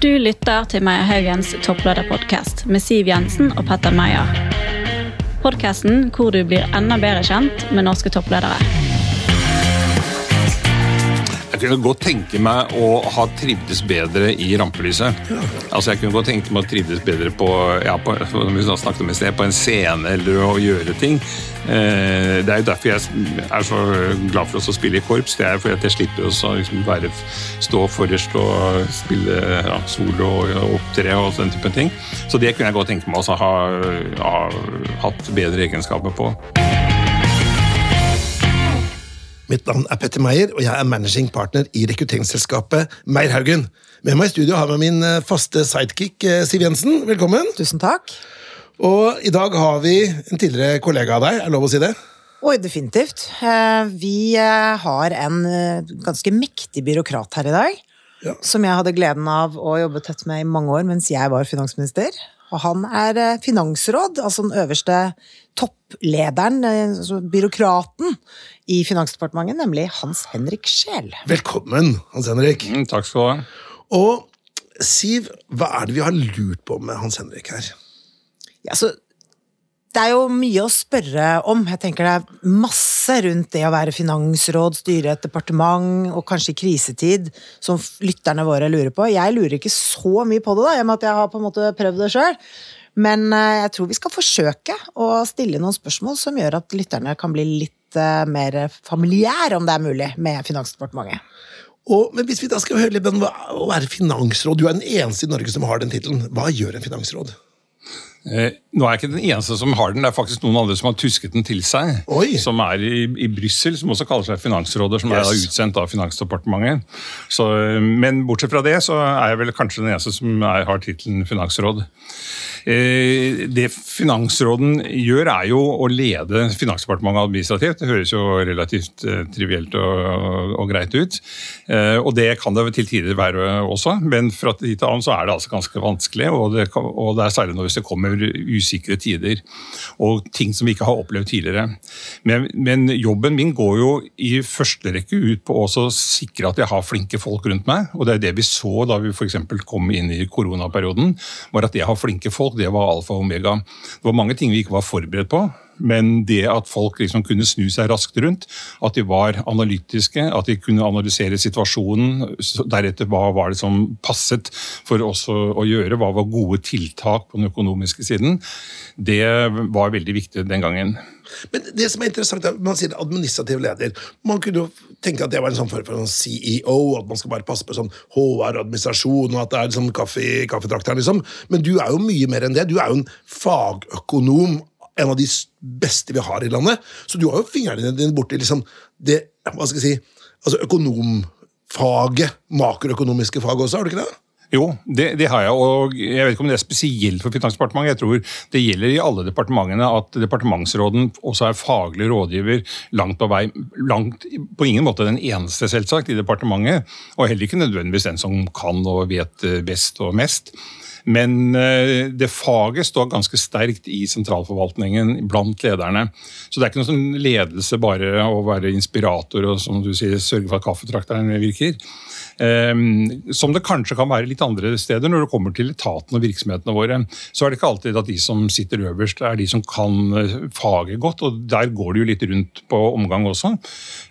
Du lytter til Meyer Haugens topplederpodkast med Siv Jensen og Petter Meyer. Podkasten hvor du blir enda bedre kjent med norske toppledere. Jeg kunne godt tenke meg å ha trivdes bedre i rampelyset. Altså Jeg kunne godt tenke meg å trivdes bedre på, ja, på, sted, på en scene eller å gjøre ting. Eh, det er jo derfor jeg er så glad for å spille i korps. Det er fordi at jeg slipper å liksom være, stå forrest og spille ja, solo og opptre og den type ting. Så det kunne jeg godt tenke meg å ha, ha hatt bedre egenskaper på. Mitt navn er Petter Meyer, og jeg er managing partner i rekrutteringsselskapet Meierhaugen. Med meg i studio har jeg min eh, faste sidekick eh, Siv Jensen. Velkommen. Tusen takk. Og i dag har vi en tidligere kollega av deg, er det lov å si det? Oi, definitivt. Eh, vi har en ganske mektig byråkrat her i dag. Ja. Som jeg hadde gleden av å jobbe tett med i mange år mens jeg var finansminister. Og han er finansråd, altså den øverste topplederen, altså byråkraten, i Finansdepartementet, nemlig Hans Henrik Scheel. Velkommen, Hans Henrik. Mm, takk skal du ha. Og Siv, hva er det vi har lurt på med Hans Henrik her? Ja, så det er jo mye å spørre om. Jeg tenker Det er masse rundt det å være finansråd, styre et departement, og kanskje i krisetid, som lytterne våre lurer på. Jeg lurer ikke så mye på det, da, i og med at jeg har på en måte prøvd det sjøl. Men eh, jeg tror vi skal forsøke å stille noen spørsmål som gjør at lytterne kan bli litt uh, mer familiær, om det er mulig, med Finansdepartementet. Og, men hvis vi da skal høre litt om å være finansråd, du er den eneste i Norge som har den tittelen. Hva gjør en finansråd? Eh, nå er jeg ikke den eneste som har den, det er faktisk noen andre som har tusket den til seg. Oi. Som er i, i Brussel, som også kaller seg finansråder, som yes. er utsendt av Finansdepartementet. Så, eh, men bortsett fra det, så er jeg vel kanskje den eneste som er, har tittelen finansråd. Eh, det Finansråden gjør, er jo å lede Finansdepartementet administrativt. Det høres jo relativt eh, trivielt og, og, greit ut. Eh, og det kan det til tider være også, men fra tid til annen så er det altså ganske vanskelig. Og det, og det er særlig når det kommer usikre tider og ting som vi ikke har opplevd tidligere. Men, men jobben min går jo i første rekke ut på å sikre at jeg har flinke folk rundt meg. Og det er det vi så da vi f.eks. kom inn i koronaperioden, var at jeg har flinke folk folk, det var alfa og omega. Det var mange ting vi ikke var forberedt på. Men det at folk liksom kunne snu seg raskt rundt, at de var analytiske, at de kunne analysere situasjonen, deretter hva var det som passet for oss å gjøre, hva var gode tiltak på den økonomiske siden, det var veldig viktig den gangen. Men det som er interessant er, Man sier administrativ leder. Man kunne jo tenke at det var en sånn form for en CEO, at man skal bare passe på sånn HR og at det er liksom kaffe i kaffetrakteren. Liksom. Men du er jo mye mer enn det. Du er jo en fagøkonom en av de beste vi har i landet. Så du har jo fingrene dine borti liksom det hva skal jeg si, altså økonomfaget, makroøkonomiske faget også, har du ikke det? Jo, det, det, har jeg. og Jeg vet ikke om det er spesielt for Finansdepartementet. Jeg tror det gjelder i alle departementene at departementsråden også er faglig rådgiver langt på vei. Langt, på ingen måte den eneste, selvsagt, i departementet. Og heller ikke nødvendigvis den som kan og vet best og mest. Men eh, det faget står ganske sterkt i sentralforvaltningen blant lederne. Så det er ikke noe sånn ledelse bare å være inspirator og som du sier, sørge for at kaffetrakteren virker. Ehm, som det kanskje kan være litt andre steder. Når det kommer til etatene og virksomhetene våre, så er det ikke alltid at de som sitter øverst, er de som kan eh, faget godt. og Der går det jo litt rundt på omgang også.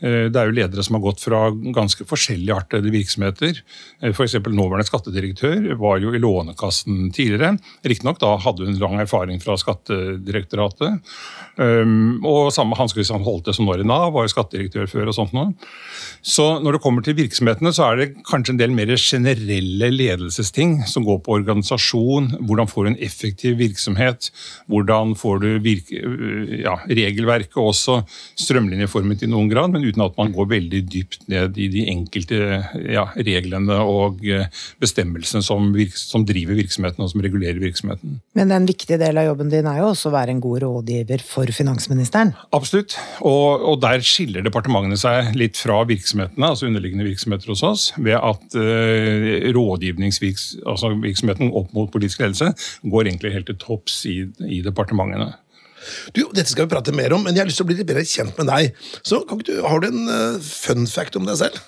Eh, det er jo ledere som har gått fra ganske forskjellige artede virksomheter. Eh, F.eks. nåværende skattedirektør var jo i Lånekassen tidligere. Riktignok da hadde hun lang erfaring fra Skattedirektoratet. Ehm, og samme Hans Christian Holte som nå er i Nav, var jo skattedirektør før. og sånt nå. Så når det kommer til virksomhetene, så er det kanskje en del mer generelle ledelsesting som går på organisasjon. Hvordan får du en effektiv virksomhet? Hvordan får du virke, ja, regelverket også strømlinjeformet i noen grad, men uten at man går veldig dypt ned i de enkelte ja, reglene og eh, bestemmelsene som, som, driver virksomheten og som regulerer virksomheten. Men en viktig del av jobben din er jo også å være en god rådgiver for finansministeren? Absolutt, og, og der skiller departementene seg litt fra virksomhetene, altså underliggende virksomheter hos oss ved at uh, rådgivningsvirksomheten opp mot politisk ledelse går egentlig helt til topps i, i departementene. Du, Dette skal vi prate mer om, men jeg har lyst til å bli litt bedre kjent med deg. Så du, Har du en uh, fun fact om deg selv?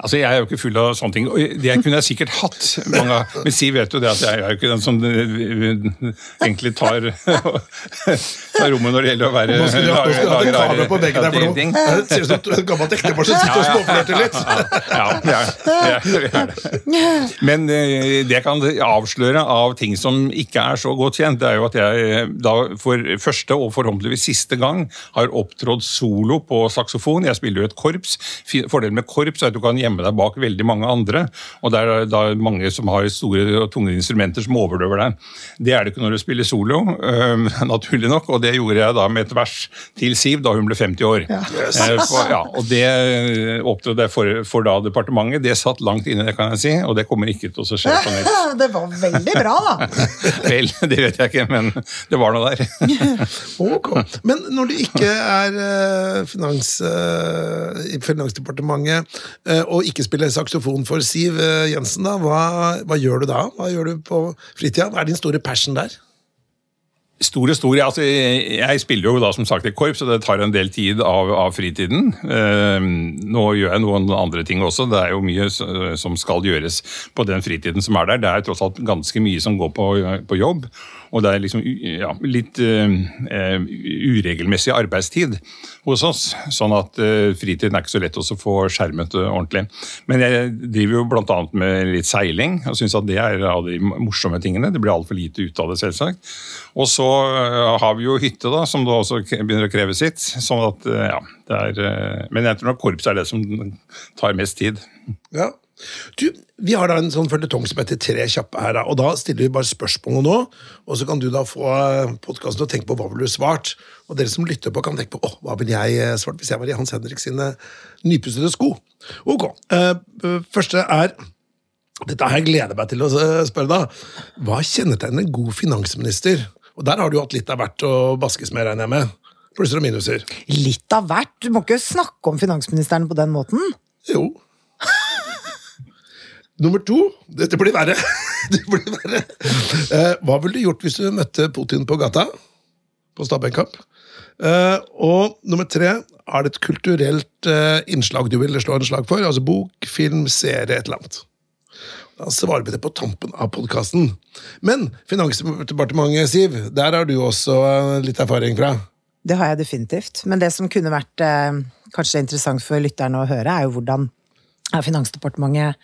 Altså, Jeg er jo ikke full av sånne ting. Det kunne jeg sikkert hatt. mange Men Siv vet jo det at jeg er jo ikke den som eh, egentlig tar, tar rommet når det gjelder å være Nå skulle du hatt- nå skulle du hatt en kamera på veggen der, for ting. ser ut som et gammelt ektepar som sitter og småflørter litt. Ja, det det. Men eh, det kan avsløre av ting som ikke er så godt kjent, det er jo at jeg eh, da for første og forhåpentligvis siste gang har opptrådt solo på saksofon. Jeg spiller jo et korps. Fordelen med korps er at du kan gjemme deg bak veldig mange andre, og det er da mange som har store og tunge instrumenter som overdøver deg. Det er det ikke når du spiller solo, naturlig nok, og det gjorde jeg da med et vers til Siv da hun ble 50 år. Eh, for, ja, og det opptrådte jeg for, for da departementet. Det satt langt inne, det kan jeg si, og det kommer ikke til å skje på nytt. Det var veldig bra, da. Vel, det vet jeg ikke, men det var noe der. Ok. Men når du ikke er eh, finans, i Finansdepartementet eh, og ikke spille saksofon for Siv eh, Jensen, da, hva, hva gjør du da? Hva gjør du på fritida? Hva er din store passion der? Store, store, altså jeg, spiller jo da som sagt i korps, og det tar en del tid av, av fritiden. Eh, nå gjør jeg noen andre ting også. Det er jo mye som skal gjøres på den fritiden som er der. Det er tross alt ganske mye som går på, på jobb. Og det er liksom ja, litt uh, eh, uregelmessig arbeidstid hos oss. Sånn at uh, fritiden er ikke så lett å få skjermet ordentlig. Men jeg driver jo bl.a. med litt seiling, og syns at det er av de morsomme tingene. Det blir altfor lite ut av det, selvsagt. Og så eh, har vi jo hytte, da, som da også begynner å kreve sitt. Sånn at, eh, ja, det er, eh, men jeg tror nok korps er det som tar mest tid. Ja. Du, vi har da en sånn føljetong som heter Tre kjappe her, da, og da stiller vi bare spørsmål nå, og så kan du da få podkasten til å tenke på hva ville du svart. Og dere som lytter på, kan tenke på åh, hva ville jeg eh, svart hvis jeg var i Hans Henrik sine nypussede sko. Ok, eh, eh, Første er Dette har jeg gleder meg til å eh, spørre, da. Hva kjennetegner en god finansminister? Og der har du jo hatt litt av hvert å baskes med, regner jeg med. Plusser og minuser. Litt av hvert. Du må ikke snakke om finansministeren på den måten. Jo. Nummer to Dette blir verre. Det blir verre. Eh, hva ville du gjort hvis du møtte Putin på gata? På Stabæk-kamp? Eh, og nummer tre Er det et kulturelt eh, innslag du ville slå en slag for? Altså bok, film, serie, et eller annet. Da svarer vi det på tampen av podkasten. Men Finansdepartementet, Siv, der har du også eh, litt erfaring fra. Det har jeg definitivt. Men det som kunne vært eh, kanskje interessant for lytterne å høre, er jo hvordan Finansdepartementet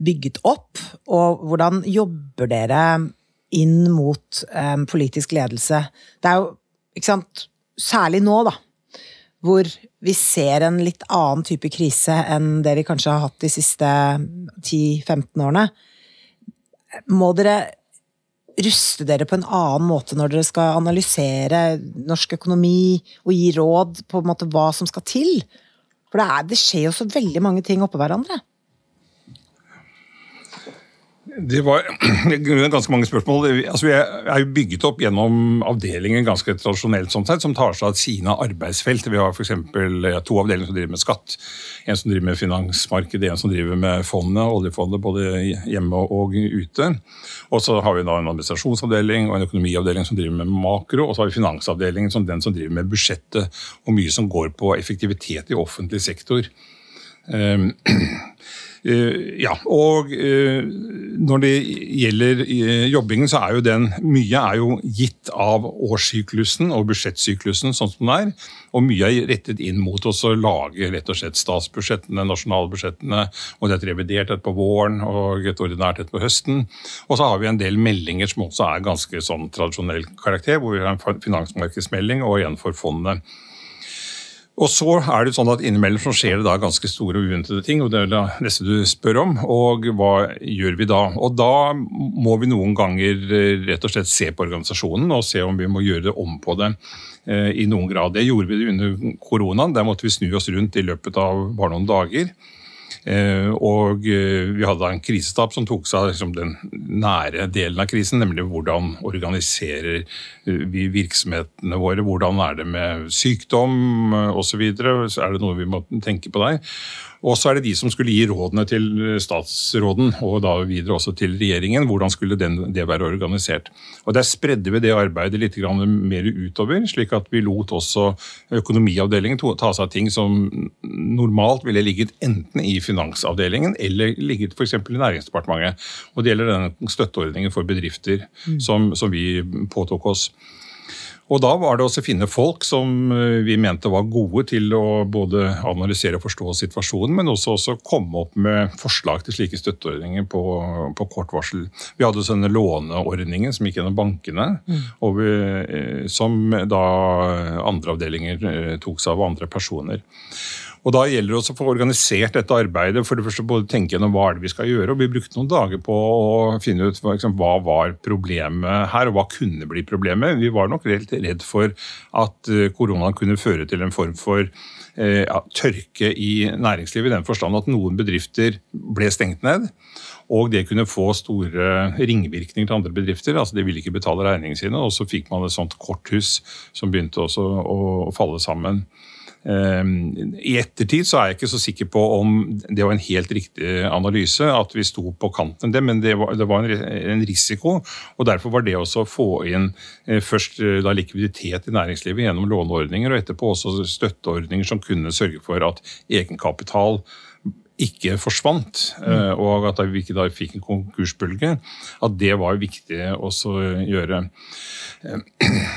bygget opp, og hvordan jobber dere inn mot um, politisk ledelse? Det er jo, ikke sant, særlig nå, da, hvor vi ser en litt annen type krise enn det vi kanskje har hatt de siste 10-15 årene. Må dere ruste dere på en annen måte når dere skal analysere norsk økonomi og gi råd på en måte hva som skal til? For det, er, det skjer jo så veldig mange ting oppå hverandre. Det var ganske mange spørsmål. Altså, vi er jo bygget opp gjennom avdelingen ganske tradisjonelt sånn sett, som tar seg av sine arbeidsfelt. Vi har f.eks. to avdelinger som driver med skatt. En som driver med finansmarkedet, en som driver med fondet, oljefondet, både hjemme og ute. Og så har vi da en administrasjonsavdeling og en økonomiavdeling som driver med makro. Og så har vi finansavdelingen som den som driver med budsjettet, og mye som går på effektivitet i offentlig sektor. Um, ja, og uh, når det gjelder uh, jobbingen, så er jo den Mye er jo gitt av årssyklusen og budsjettsyklusen sånn som den er. Og mye er rettet inn mot oss å lage rett og slett statsbudsjettene, nasjonalbudsjettene. Og det er et revidert et på våren og et ordinært et på høsten. Og så har vi en del meldinger som også er ganske sånn tradisjonell karakter, hvor vi har en finansmarkedsmelding og en for fondet. Og så er det sånn at Innimellom så skjer det da ganske store og uventede ting. og Det er det neste du spør om. Og hva gjør vi da? Og Da må vi noen ganger rett og slett se på organisasjonen og se om vi må gjøre det om på det eh, i noen grad. Det gjorde vi under koronaen. Der måtte vi snu oss rundt i løpet av bare noen dager. Eh, og eh, vi hadde en krisestab som tok seg av liksom, den nære delen av krisen, nemlig hvordan organiserer eh, vi virksomhetene våre, hvordan er det med sykdom osv. Er det noe vi må tenke på der. Og så er det de som skulle gi rådene til statsråden, og da videre også til regjeringen. Hvordan skulle den, det være organisert. Og Der spredde vi det arbeidet litt mer utover, slik at vi lot også økonomiavdelingen ta seg av ting som normalt ville ligget enten i finansavdelingen eller ligget f.eks. i Næringsdepartementet. Og det gjelder den støtteordningen for bedrifter mm. som, som vi påtok oss. Og da var det også å finne folk som eh, vi mente var gode til å både analysere og forstå situasjonen, men også, også komme opp med forslag til slike støtteordninger på, på kort varsel. Vi hadde denne låneordningen som gikk gjennom bankene, mm. vi, eh, som da andre avdelinger eh, tok seg av andre personer. Og Da gjelder det også å få organisert dette arbeidet. for det første både tenke gjennom hva er det vi skal gjøre. og Vi brukte noen dager på å finne ut liksom, hva var problemet her, og hva kunne bli problemet. Vi var nok helt redd for at eh, koronaen kunne føre til en form for eh, tørke i næringslivet, i den forstand at noen bedrifter ble stengt ned. Og det kunne få store ringvirkninger til andre bedrifter. altså De ville ikke betale regningene sine. Og så fikk man et sånt korthus som begynte også å falle sammen. Ehm, I ettertid så er jeg ikke så sikker på om det var en helt riktig analyse, at vi sto på kanten det, men det var, det var en, en, risiko. og Derfor var det også å få inn eh, først eh, da likviditet i næringslivet gjennom låneordninger, og etterpå også støtteordninger som kunne sørge for at egenkapital ikke forsvant, mm. og at vi ikke da fikk en konkursbølge, at det var viktig også å gjøre.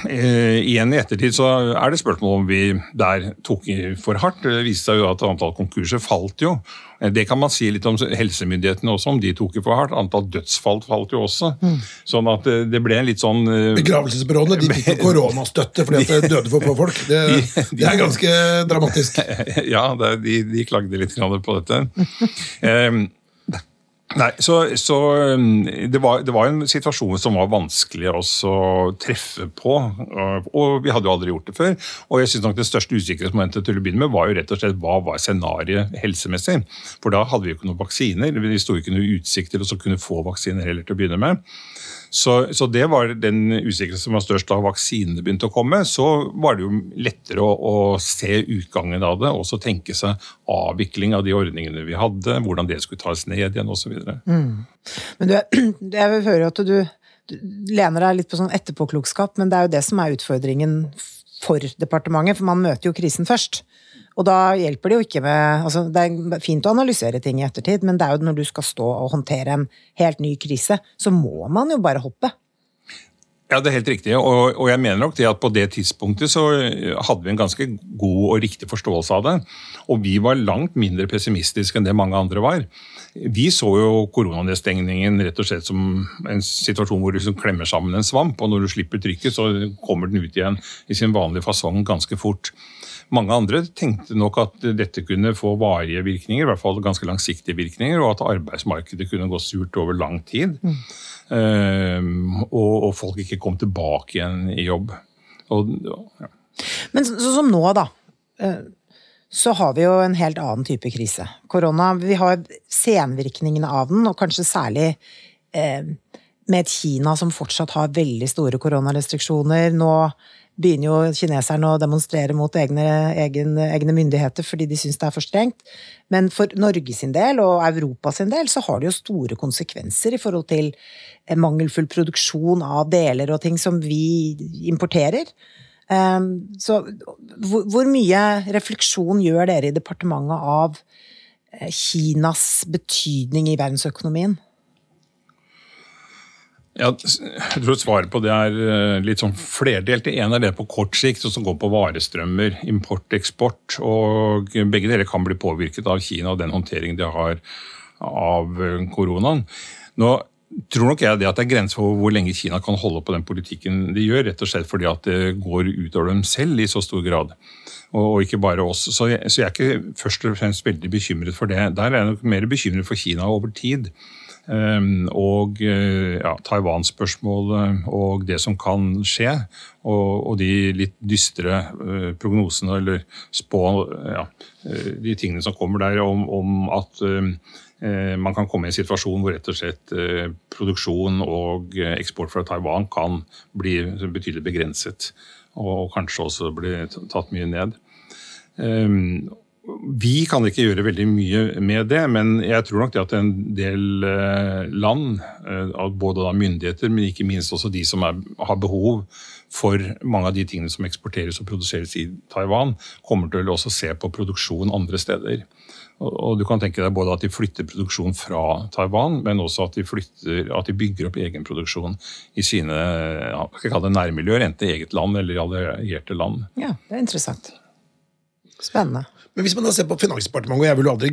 Eh, igjen i ettertid så er det spørsmål om vi der tok i for hardt. Det viste seg jo at antall konkurser falt jo. Eh, det kan man si litt om helsemyndighetene også, om de tok det for hardt. Antall dødsfall falt jo også. Mm. Sånn at det ble en litt sånn Begravelsesbyråene de fikk jo koronastøtte fordi at det døde for få folk. Det, det, er ganske dramatisk. Ja, de, de klagde litt på dette. Nei, så, så um, det, var, det, var, en situasjon som var vanskelig å treffe på. Og vi hadde jo aldri gjort det før. Og jeg synes nok det største usikkerhetsmomentet til å begynne med var jo rett og slett hva var scenarioet helsemessig. For da hadde vi jo ikke noen vaksiner. Vi sto ikke noen utsikt til å kunne få vaksiner heller til å begynne med. Så, så, det var den usikkerheten som var størst da vaksinene begynte å komme. Så var det jo lettere å, å se utgangen av det, og så tenke seg avvikling av de ordningene vi hadde, hvordan det skulle tas ned igjen osv. Mm. Men jeg vil høre at du, du lener deg litt på sånn etterpåklokskap, men det er jo det som er utfordringen for departementet, for man møter jo krisen først. Og da hjelper det jo ikke med altså Det er fint å analysere ting i ettertid, men det er jo når du skal stå og håndtere en helt ny krise, så må man jo bare hoppe. Ja, det er helt riktig. Og, og, jeg mener nok det at på det tidspunktet så hadde vi en ganske god og riktig forståelse av det. Og vi var langt mindre pessimistiske enn det mange andre var. Vi så jo koronanedstengningen rett og slett som en situasjon hvor du liksom klemmer sammen en svamp, og når du slipper trykket, så kommer den ut igjen i sin vanlige fasong ganske fort. Mange andre tenkte nok at dette kunne få varige virkninger, i hvert fall ganske langsiktige virkninger, og at arbeidsmarkedet kunne gå surt over lang tid. Mm. Uh, og, og, folk ikke kom tilbake igjen i jobb. Og, ja. Men sånn som nå, da. Eh, så har vi jo en helt annen type krise. Korona, Vi har senvirkningene av den, og kanskje særlig eh, med et Kina som fortsatt har veldig store koronarestriksjoner. Nå begynner jo kineserne å demonstrere mot egne, egen, egne myndigheter fordi de syns det er for strengt. Men for Norge sin del og Europa sin del så har det jo store konsekvenser i forhold til mangelfull produksjon av deler og ting som vi importerer. Ehm, så hvor mye refleksjon gjør dere i departementet av eh, Kinas betydning i verdensøkonomien? Ja, jeg tror Svaret på det er eh, litt sånn flerdelt. Det ene er det på kort sikt, som går på varestrømmer, import, eksport. og Begge deler kan bli påvirket av Kina og den håndteringen de har av eh, koronaen. Nå tror nok jeg det at det er grenser for hvor lenge Kina kan holde på den politikken de gjør, rett og slett fordi at det går utover dem selv i så stor grad. Og, ikke bare oss. Så jeg, så jeg er ikke først og fremst veldig bekymret for det. Der er jeg nok mer bekymret for Kina over tid. Ehm, og eh, ja, Taiwan-spørsmålet og det som kan skje. Og, og de litt dystre uh, prognosene, eller spå ja, eh, De tingene som kommer der om, om at man kan komme i en situasjon hvor rett og slett produksjon og eksport fra Taiwan kan bli betydelig begrenset. Og, kanskje også bli tatt mye ned. Vi kan ikke gjøre veldig mye med det, men jeg tror nok det at en del eh, land, eh, både da myndigheter, men ikke minst også de som er, har behov for mange av de tingene som eksporteres og produseres i Taiwan, kommer til å også se på produksjon andre steder. Og, du kan tenke deg både at de flytter produksjon fra Taiwan, men også at de, flytter, at de bygger opp egen produksjon i sine ja, skal nærmiljøer, enten eget land eller allierte land. Ja, det er interessant. Spennende. Men hvis man da ser på Finansdepartementet, og jeg vil jo aldri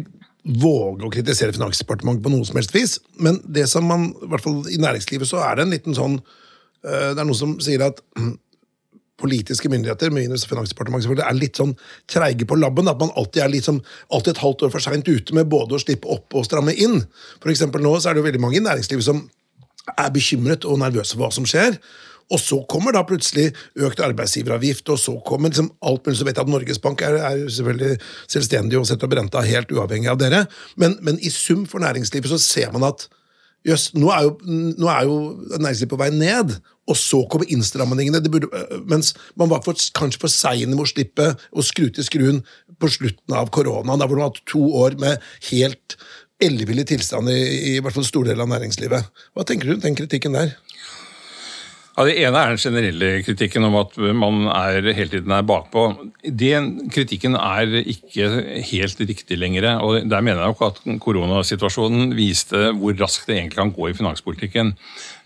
våge å kritisere Finansdepartementet på noe som helst vis, men det som man, i hvert fall i næringslivet så er det en liten sånn øh, Det er noen som sier at politiske myndigheter minus Finansdepartementet selvfølgelig, er litt sånn treige på labben. At man alltid er litt sånn, alltid et halvt år for seint ute med både å slippe opp og stramme inn. For nå så er det jo veldig mange i næringslivet som er bekymret og nervøse for hva som skjer. Og så kommer da plutselig økt arbeidsgiveravgift, og så kommer liksom alt mulig. Så vet jeg at Norges Bank er, er selvfølgelig selvstendig og setter opp renta helt uavhengig av dere. Men, men i sum for næringslivet så ser man at Jøss, nå, nå er jo næringslivet på vei ned, og så kommer innstrammingene. Burde, mens man var for, kanskje for seine med å slippe å skru til skruen på slutten av koronaen, da hvor man har hatt to år med helt elleville tilstand i, i, i hvert fall store deler av næringslivet. Hva tenker du om den kritikken der? Ja, Det ene er den generelle kritikken om at man er, hele tiden er bakpå. Den kritikken er ikke helt riktig lenger. og Der mener jeg nok at koronasituasjonen viste hvor raskt det egentlig kan gå i finanspolitikken.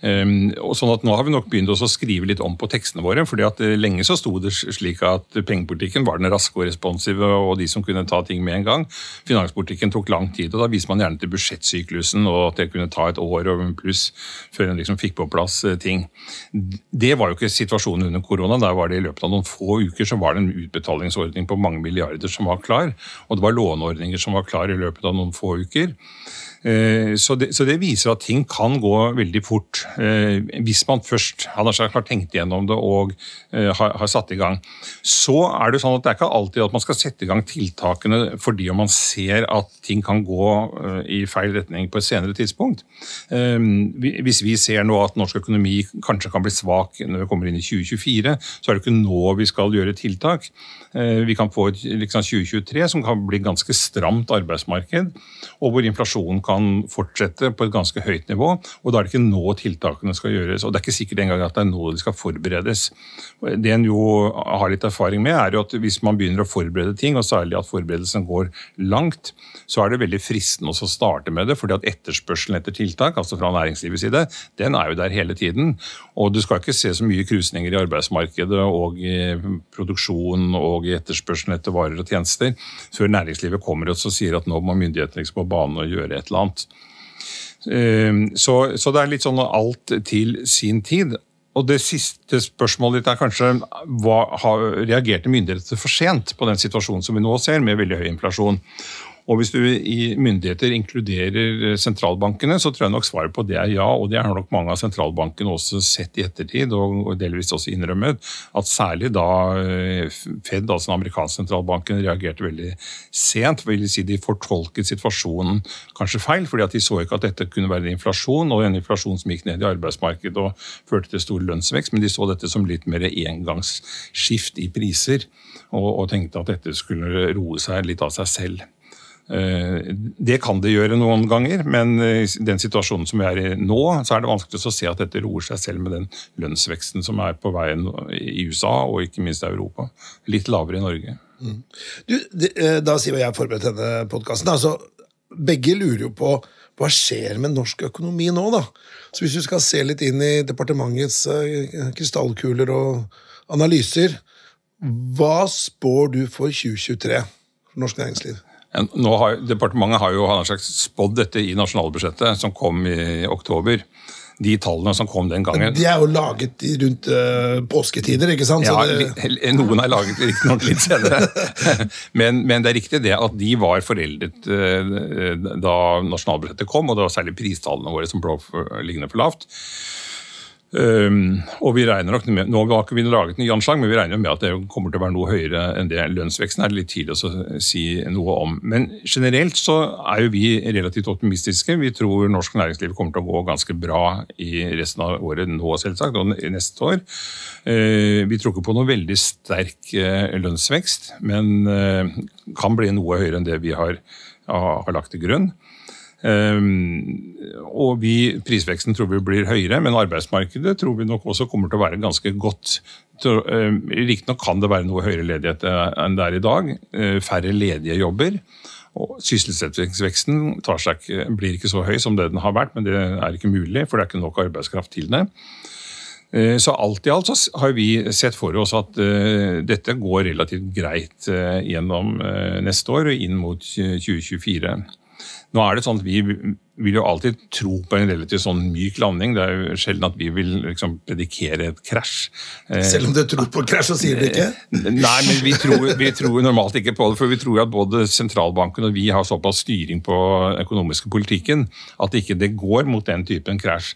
Og sånn at Nå har vi nok begynt å skrive litt om på tekstene våre. fordi at eh, Lenge så sto det slik at pengepolitikken var den raske og responsive og de som kunne ta ting med en gang. Finanspolitikken tok lang tid, og da viser man gjerne til budsjettsyklusen og at det kunne ta et år og pluss før en liksom fikk på plass eh, ting. Det var jo ikke situasjonen under korona. Der var det i løpet av noen få uker så var det en utbetalingsordning på mange milliarder som var klar. Og det var låneordninger som var klar i løpet av noen få uker. Eh, så det, så det, viser at ting kan gå veldig fort, eh, hvis man først har tenkt igjennom det og eh, har, har, satt i gang. Så er det sånn at det er ikke alltid at man skal sette i gang tiltakene fordi man ser at ting kan gå i feil retning på et senere tidspunkt. Hvis vi ser nå at norsk økonomi kanskje kan bli svak når vi kommer inn i 2024, så er det ikke nå vi skal gjøre tiltak. Vi kan få et liksom 2023 som kan bli ganske stramt arbeidsmarked, og hvor inflasjonen kan kan fortsette på et ganske høyt nivå. og Da er det ikke nå tiltakene skal gjøres. og Det er ikke sikkert engang at det er nå de skal forberedes. Det en jo har litt erfaring med, er jo at hvis man begynner å forberede ting, og særlig at forberedelsen går langt, så er det veldig fristende å starte med det. fordi at etterspørselen etter tiltak, altså fra næringslivets side, den er jo der hele tiden. Og du skal ikke se så mye krusninger i arbeidsmarkedet og i produksjon og i etterspørselen etter varer og tjenester før næringslivet kommer og sier at nå må myndighetene liksom på banen og gjøre et eller annet annet. Ehm, så, så, det er litt sånn alt til sin tid. Og Det siste spørsmålet ditt er kanskje hva, har, reagerte myndighetene for sent på den situasjonen som vi nå ser, med veldig høy inflasjon? Og Hvis du i myndigheter inkluderer eh, sentralbankene, så tror jeg nok svaret på det er ja. Og det har nok mange av sentralbankene også sett i ettertid, og delvis også innrømmet. At særlig da eh, Fed, altså den amerikanske sentralbanken, reagerte veldig sent. vil si De fortolket situasjonen kanskje feil, fordi at de så ikke at dette kunne være en inflasjon, og en inflasjon som gikk ned i arbeidsmarkedet og førte til stor lønnsvekst. Men de så dette som litt mer engangsskift i priser, og, og tenkte at dette skulle roe seg litt av seg selv. Eh, det kan det gjøre noen ganger, men i den situasjonen som vi er i nå, så er det vanskelig å se at dette roer seg selv med den lønnsveksten som er på veien i USA og ikke minst i Europa. Litt lavere i Norge. Mm. Du, eh, da sier jeg forberedt denne podkasten. Altså, begge lurer jo på hva skjer med norsk økonomi nå, da? Så hvis du skal se litt inn i departementets eh, krystallkuler og analyser, hva spår du for 2023 for norsk næringsliv? Har, departementet har jo har spådd dette i nasjonalbudsjettet, som kom i oktober. De tallene som kom den gangen. De er jo laget rundt uh, påsketider, ikke sant? Ja, det... Noen er laget riktignok litt senere. men, men, det er riktig det at de var foreldet uh, da nasjonalbudsjettet kom, og det var særlig pristallene våre som ble liggende for lavt. Um, og vi regner nok med, Nå har ikke laget ny anslag, men vi regner med at det kommer til å være noe høyere enn det lønnsveksten er. det litt tidlig å si noe om. Men generelt så er jo vi relativt optimistiske. Vi tror norsk næringsliv kommer til å gå ganske bra i resten av året nå, selvsagt, og neste år. Uh, vi tror ikke på noe veldig sterk uh, lønnsvekst, men uh, kan bli noe høyere enn det vi har, har lagt til grunn. Ehm, og vi, Prisveksten tror vi blir høyere, men arbeidsmarkedet tror vi nok også kommer til å være ganske godt. Ehm, riktignok kan det være noe høyere ledighet enn det er i dag. Eh, færre ledige jobber. Og Sysselsettingsveksten ikke, blir ikke så høy som det den har vært, men det er ikke mulig, for det er ikke nok arbeidskraft til det. Eh, så alt i alt så har vi sett for oss at dette går relativt greit gjennom neste år og inn mot 2024. Nå er det sånn at Vi vil jo alltid tro på en relativt sånn myk landing. Det er jo sjelden at vi vil liksom predikere et krasj. Selv om du tror på krasj, så sier du ikke? Nei, men vi tror, vi tror, normalt ikke på det. For vi tror at både sentralbanken og vi har såpass styring på økonomiske politikken at ikke det går mot den typen krasj.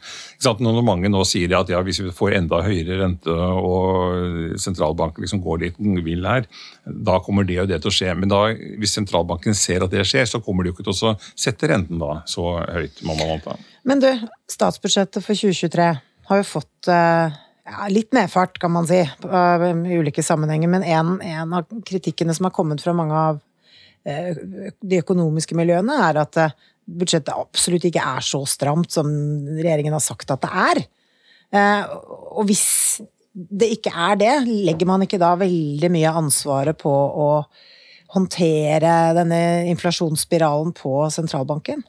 Når mange nå sier at ja, hvis vi får enda høyere rente og sentralbanken liksom går dit den vil her, da kommer det og det til å skje. Men da, hvis sentralbanken ser at det skjer, så kommer de jo ikke til å sette renten da så høyt, må man anta. Men du, statsbudsjettet for 2023 har jo fått eh, ja, litt medfart, kan man si, i ulike sammenhenger. Men en, en, av kritikkene som har kommet fra mange av eh, de økonomiske miljøene, er at eh, budsjettet absolutt ikke er så stramt som regjeringen har sagt at det er. Og hvis det ikke er det, legger man ikke da veldig mye av ansvaret på å håndtere denne inflasjonsspiralen på sentralbanken?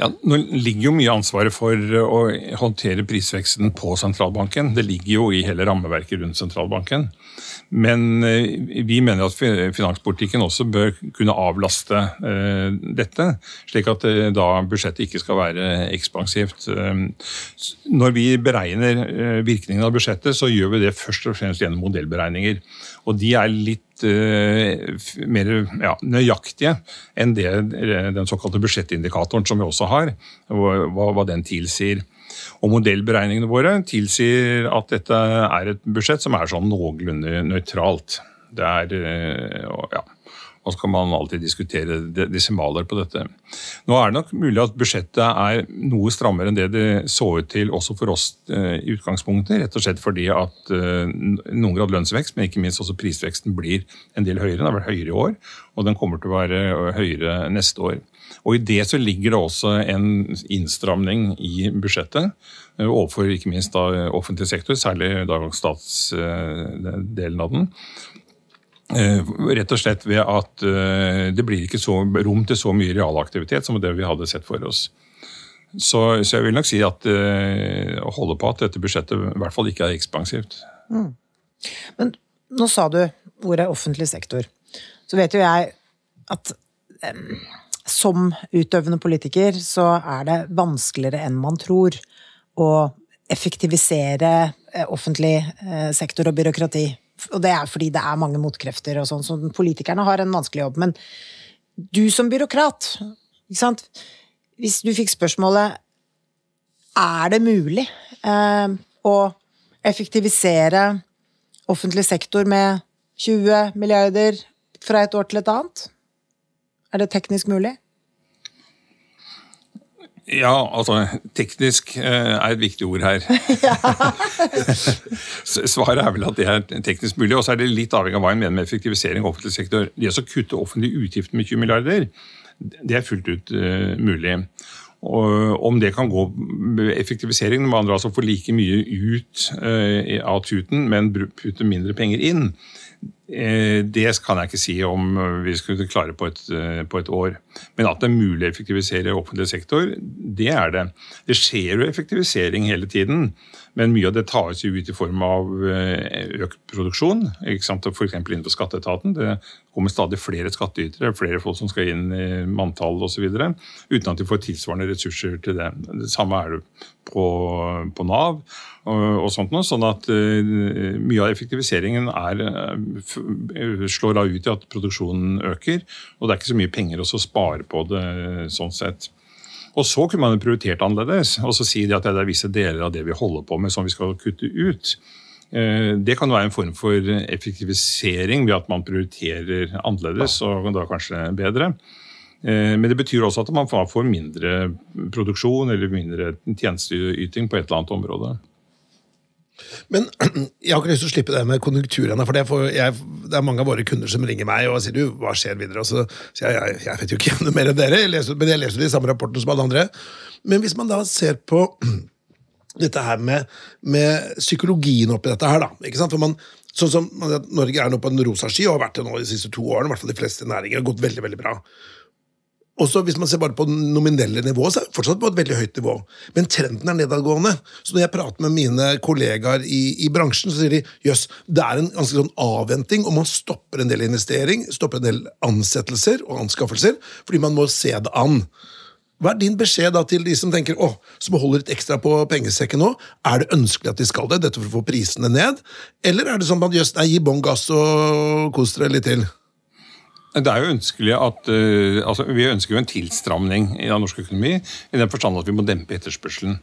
Ja, Nå ligger jo mye ansvaret for å håndtere prisveksten på sentralbanken. Det ligger jo i hele rammeverket rundt sentralbanken. Men eh, vi mener at finanspolitikken også bør kunne avlaste eh, dette, slik at eh, da budsjettet ikke skal være ekspansivt. Når vi beregner virkningen av budsjettet, så gjør vi det først og fremst gjennom modellberegninger. Og de er litt mer ja, nøyaktige enn det, den såkalte budsjettindikatoren som vi også har, hva, hva den tilsier. Og modellberegningene våre tilsier at dette er et budsjett som er sånn noenlunde nøytralt. Det er eh, ja, og så kan man alltid diskutere desimaler på dette. Nå er det nok mulig at budsjettet er noe strammere enn det det så ut til også for oss eh, i utgangspunktet. Rett og slett fordi at eh, noen grad lønnsvekst, men ikke minst også prisveksten blir en del høyere. Den har vært høyere i år, og den kommer til å være høyere neste år. Og I det så ligger det også en innstramning i budsjettet eh, overfor ikke minst da offentlig sektor, særlig da statsdelen av den. Eh, rett og slett ved at eh, det blir ikke så rom til så mye realaktivitet som det vi hadde sett for oss. Så, så jeg vil nok si at å holde på at dette budsjettet i hvert fall ikke er ekspansivt. Mm. Men nå sa du ordet offentlig sektor. Så vet jo jeg at um, som utøvende politiker så er det vanskeligere enn man tror å effektivisere eh, offentlig eh, sektor og byråkrati. Og det er fordi det er mange motkrefter og sånn, så politikerne har en vanskelig jobb. Men du som byråkrat, ikke sant Hvis du fikk spørsmålet Er det mulig eh, å effektivisere offentlig sektor med 20 milliarder fra et år til et annet? Er det teknisk mulig? Ja, altså teknisk eh, er et viktig ord her. Svaret er vel at det er teknisk mulig. Og så er det litt avhengig av hva en mener med effektivisering av offentlig sektor. Det å kutte offentlige utgifter med 20 milliarder, det er fullt ut uh, mulig. Og om det kan gå effektivisering, med andre altså få like mye ut uh, av tuten, men putte mindre penger inn, det kan jeg ikke si om vi skulle klare på et, eh, på et, år. Men at det er mulig å effektivisere offentlig sektor, det er det. Det skjer jo effektivisering hele tiden. Men mye av det tas ut i form av eh, økt produksjon, f.eks. innenfor skatteetaten. Det kommer stadig flere skattytere, flere folk som skal inn i manntall osv. Uten at de får tilsvarende ressurser til det. Det samme er det på, på Nav og, og, sånt noe. Sånn at uh, mye av effektiviseringen er, uh, slår da ut i at produksjonen øker. Og det er ikke så mye penger å spare på det sånn sett. Og så kunne man prioritert annerledes og så si at det er visse deler av det vi holder på med som vi skal kutte ut. Eh, det kan være en form for effektivisering ved at man prioriterer annerledes og da kanskje bedre. Eh, men det betyr også at man får mindre produksjon eller mindre tjenesteyting på et eller annet område. Men jeg har ikke lyst til å slippe det med konjunkturene. For det, jeg, det, er mange av våre kunder som ringer meg og sier du, hva skjer videre. Og så sier jeg, jeg, vet jo ikke noe mer enn dere, jeg leser, men jeg leser de samme rapportene som alle andre. Men hvis man da ser på dette her med, med psykologien oppi dette her, da. ikke sant? For man, Sånn som Norge er nå på en rosa sky, og har vært det nå de siste to årene. i hvert fall De fleste næringer har gått veldig, veldig bra. Også hvis man ser bare på nominelle nivå, så er det fortsatt på et veldig høyt nivå. Men trenden er nedadgående. Så når jeg prater med mine kollegaer i, i bransjen, så sier de jøss, det er en ganske sånn avventing, og man stopper en del investering, stopper en del ansettelser og anskaffelser, fordi man må se det an. Hva er din beskjed da til de som tenker, å, som holder litt ekstra på pengesekken nå? Er det ønskelig at de skal det, dette for å få prisene ned? Eller er det sånn at jøss, nei, gi bånn gass og kos dere litt til? Det er jo ønskelig at, uh, altså, Vi ønsker jo en tilstramning av norsk økonomi i den forstand at vi må dempe etterspørselen.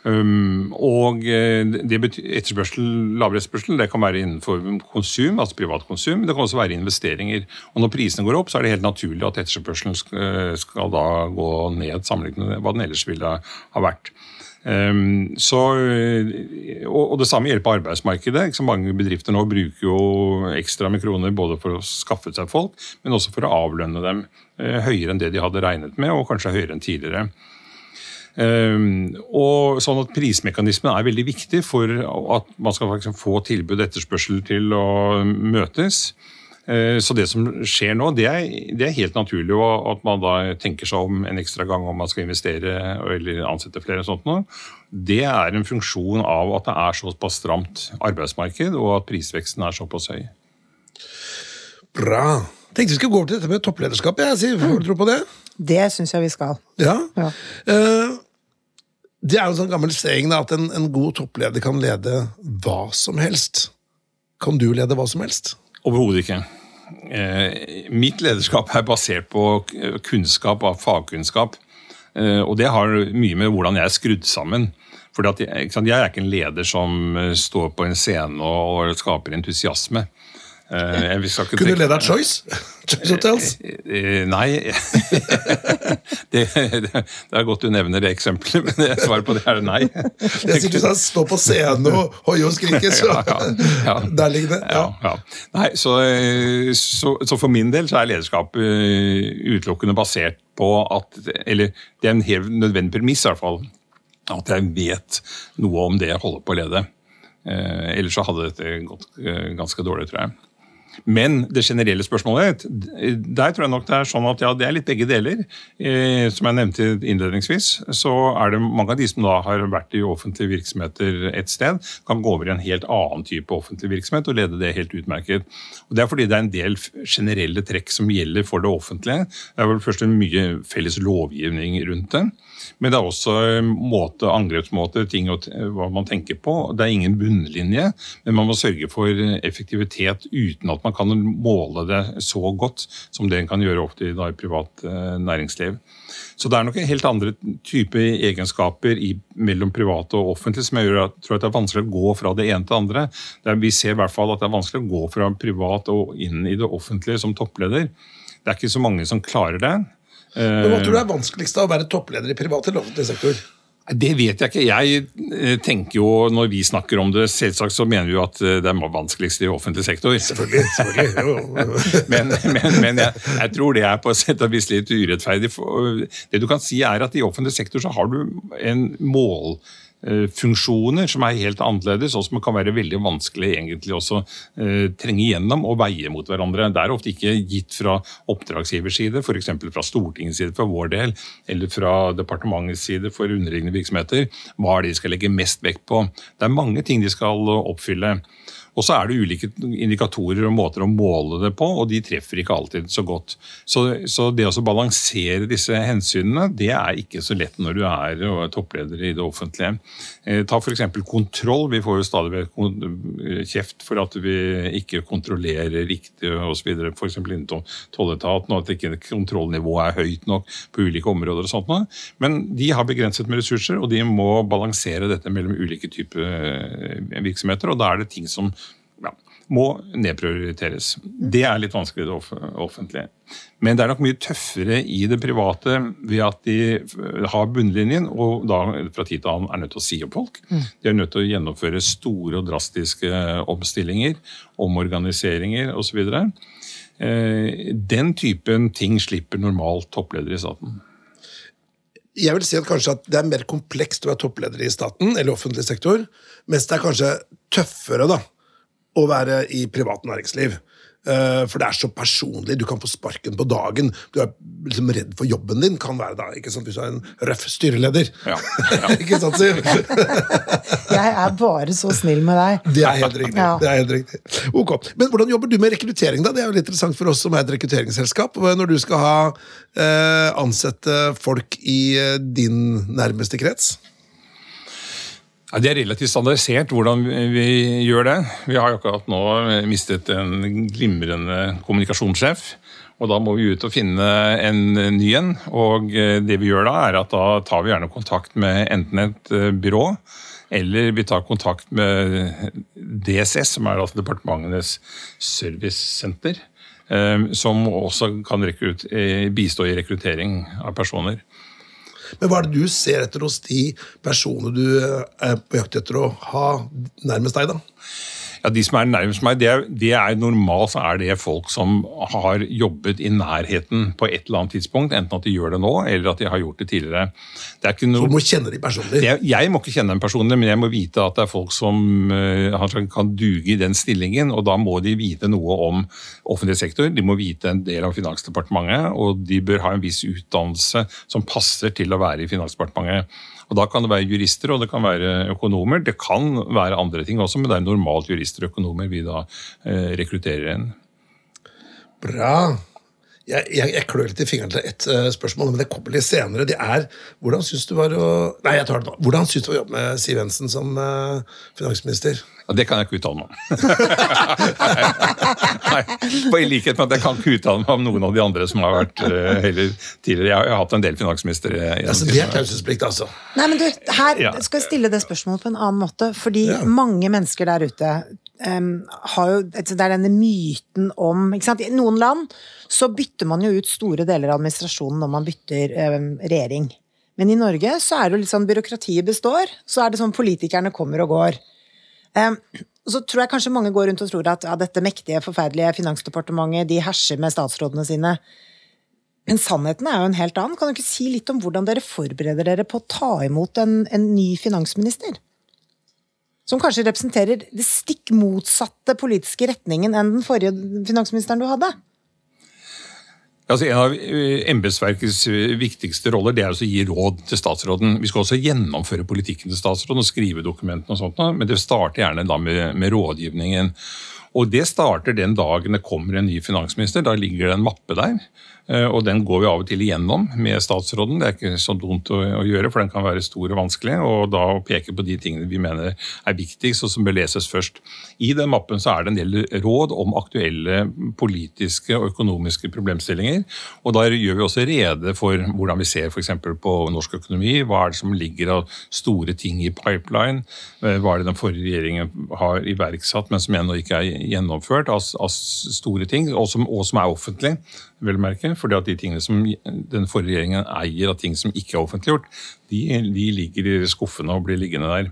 Um, og eh, etterspørsel, Lavere etterspørsel det kan være innenfor konsum, altså privat konsum. Det kan også være investeringer. Og Når prisene går opp, så er det helt naturlig at etterspørselen skal, skal da gå ned sammenlignet med hva den ellers ville ha vært. Um, så, og, og, Det samme gjelder på arbeidsmarkedet. Mange bedrifter nå bruker jo ekstra med kroner både for å skaffe seg folk, men også for å avlønne dem uh, høyere enn det de hadde regnet med, og kanskje høyere enn tidligere. Um, og sånn at Prismekanismen er veldig viktig for at man skal få tilbud og etterspørsel til å møtes. Eh, så det som skjer nå, det er, det er, helt naturlig at man da tenker seg om en ekstra gang om man skal investere eller ansette flere. og sånt nå. Det er en funksjon av at det er såpass stramt arbeidsmarked, og at prisveksten er såpass høy. Bra. Tenkte vi skulle gå over til dette med topplederskap. Jeg sier, Får du tro på det? Det syns jeg vi skal. Ja. ja. Uh, det er jo en sånn gammel saying at en, en god toppleder kan lede hva som helst. Kan du lede hva som helst? Overhodet ikke. Eh, mitt lederskap er basert på kunnskap av fagkunnskap. Eh, og det har mye med hvordan jeg er skrudd sammen. For jeg, jeg, er ikke en leder som eh, står på en scene og, skaper entusiasme. Eh, Kunne du leda Choice? Choice Hotels? Uh, nei. det, det, er godt du nevner det eksempelet, men svaret på det er nei. Det er sikkert sånn stå på scenen og hoie og skrike, så ja, ja, ja. der ligger det. Ja. Nei, så, så, så, for min del så er lederskap utelukkende basert på at Eller det er en helt nødvendig premiss, i hvert fall. At jeg vet noe om det jeg holder på å lede. Eh, ellers så hadde dette gått ganske dårlig, tror jeg. Men det generelle spørsmålet, der tror jeg nok det er sånn at ja, det er litt begge deler. Eh, som jeg nevnte innledningsvis, så er det mange av de som da har vært i offentlige virksomheter et sted, kan gå over i en helt annen type offentlig virksomhet og lede det helt utmerket. Og Det er fordi det er en del generelle trekk som gjelder for det offentlige. Det er vel først en mye felles lovgivning rundt det. Men det er også måte, angrepsmåter, ting og hva man tenker på. Det er ingen bunnlinje, men man må sørge for effektivitet uten at man kan måle det så godt som det en kan gjøre ofte i, i privat eh, næringsliv. Så det er nok helt andre typer egenskaper i, mellom privat og offentlig som gjør at, tror at det er vanskelig å gå fra det ene til det andre. Er, vi ser i hvert fall at det er vanskelig å gå fra privat og inn i det offentlige som toppleder. Det er ikke så mange som klarer det. Men Hva tror du er vanskeligst av å være toppleder i privat eller offentlig sektor? Det vet jeg ikke. Jeg eh, tenker jo, Når vi snakker om det, selvsagt så mener vi jo at eh, det er vanskeligst i offentlig sektor. Selvfølgelig, selvfølgelig. men, men, men jeg, jeg, tror det er på sett og vis litt urettferdig. Det du kan si er at I offentlig sektor så har du en mål funksjoner som er helt annerledes, og som kan være veldig vanskelig egentlig også eh, trenge gjennom og veie mot hverandre. Det er ofte ikke gitt fra oppdragsgivers side, f.eks. fra Stortingets side for vår del, eller fra departementets side for underliggende virksomheter, hva er det de skal legge mest vekt på. Det er mange ting de skal oppfylle. Og så er det ulike indikatorer og måter å måle det på, og de treffer ikke alltid så godt. Så, så det å balansere disse hensynene, det er ikke så lett når du er toppleder i det offentlige. Eh, ta f.eks. kontroll. Vi får jo stadig kjeft for at vi ikke kontrollerer riktig osv. F.eks. innen tolletaten, og at ikke kontrollnivået er høyt nok på ulike områder. og sånt. Men de har begrenset med ressurser, og de må balansere dette mellom ulike typer eh, virksomheter. og da er det ting som må nedprioriteres. Det er litt vanskelig i det offentlige. Men det er nok mye tøffere i det private ved at de har bunnlinjen, og da fra tid til annen er nødt til å si opp folk. Mm. De er nødt til å gjennomføre store og drastiske omstillinger, omorganiseringer osv. Eh, den typen ting slipper normalt toppledere i staten. Jeg vil si at kanskje at det er mer komplekst å være toppleder i staten eller offentlig sektor, mens det er kanskje tøffere da, å være i privat næringsliv. Eh, For det er så personlig. Du kan få sparken på dagen. Du er liksom redd for jobben din, kan være da, ikke sant? hvis du er en røff styreleder. Ja, ikke sant, Siv? Jeg er bare så snill med deg. Det er helt riktig. Ja. det er helt riktig. Ok, Men hvordan jobber du med rekruttering? da? Det er jo litt interessant for oss som er et rekrutteringsselskap. Når du skal ha eh, ansette folk i eh, din nærmeste krets. Ja, Det er relativt standardisert hvordan vi gjør det. Vi har jo akkurat nå mistet en glimrende kommunikasjonssjef. Og da må vi ut og finne en ny en. Og det vi gjør da, er at da tar vi gjerne kontakt med enten et eh, byrå, eller vi tar kontakt med DSS, som er altså departementenes servicesenter. eh, Som også kan eh, bistå i rekruttering av personer. Men hva er det du ser etter hos de personene du eh, er på jakt etter å ha nærmest deg, da? Ja, De som er nærmest meg, det er, det er normalt så er det folk som har jobbet i nærheten på et eller annet tidspunkt. Enten at de gjør det nå, eller at de har gjort det tidligere. Det er ikke Så du må kjenne de personlig. Jeg, jeg må ikke kjenne dem personlig, men jeg må vite at det er folk som uh, kan duge i den stillingen. og Da må de vite noe om offentlig sektor, de må vite en del om Finansdepartementet, og de bør ha en viss utdannelse som passer til å være i Finansdepartementet. Og Da kan det være jurister og det kan være økonomer. Det kan være andre ting også, men det er normalt jurister og økonomer vi da eh, rekrutterer inn. Bra. Jeg, jeg, jeg klør litt i fingeren til ett uh, spørsmål, men det kommer litt senere. Det er hvordan syns du var å Nei, jeg tar det nå. Hvordan syns du var å jobbe med Siv Jensen som uh, finansminister? Ja, det kan jeg ikke uttale meg om. I likhet med at jeg kan ikke uttale meg om noen av de andre som har vært uh, heller tidligere. Jeg har, jeg har hatt en del finansministre. Altså, det er taushetsplikt, altså. Nei, men du, her Ja. skal jeg stille det spørsmålet på en annen måte. Fordi Ja. mange mennesker der ute um, har jo Det er denne myten om ikke sant? I noen land så bytter man jo ut store deler av administrasjonen når man bytter um, regjering. Men i Norge så er det jo litt sånn byråkratiet består. Så er det sånn politikerne kommer og går. Så tror jeg kanskje mange går rundt og tror at ja, dette mektige, forferdelige Finansdepartementet, de herser med statsrådene sine. Men sannheten er jo en helt annen. Kan du ikke si litt om hvordan dere forbereder dere på å ta imot en, en ny finansminister? Som kanskje representerer det stikk motsatte politiske retningen enn den forrige finansministeren du hadde? Altså, en av eh, embetsverkets eh, viktigste roller det er å gi råd til statsråden. Vi skal også gjennomføre politikken til statsråden og skrive dokumentene, og sånt, men det starter gjerne da med, med rådgivningen. Og Det starter den dagen det kommer en ny finansminister. Da ligger det en mappe der. Eh, og Den går vi av og til igjennom med statsråden. Det er ikke så dumt å, gjøre, for den kan være stor og vanskelig. Og da å peke på de tingene vi mener er viktigst, og som bør leses først. I den mappen så er det en del råd om aktuelle politiske og økonomiske problemstillinger. Og da gjør vi også rede for hvordan vi ser f.eks. på norsk økonomi. Hva er det som ligger av store ting i pipeline? Eh, Hva er det den forrige regjeringen har iverksatt, men som ennå ikke er gjennomført av, av store ting, og som, og som er offentlig, vel merke. at de tingene som den forrige regjeringen eier av ting som ikke er offentliggjort, de, de ligger i skuffene og blir liggende der.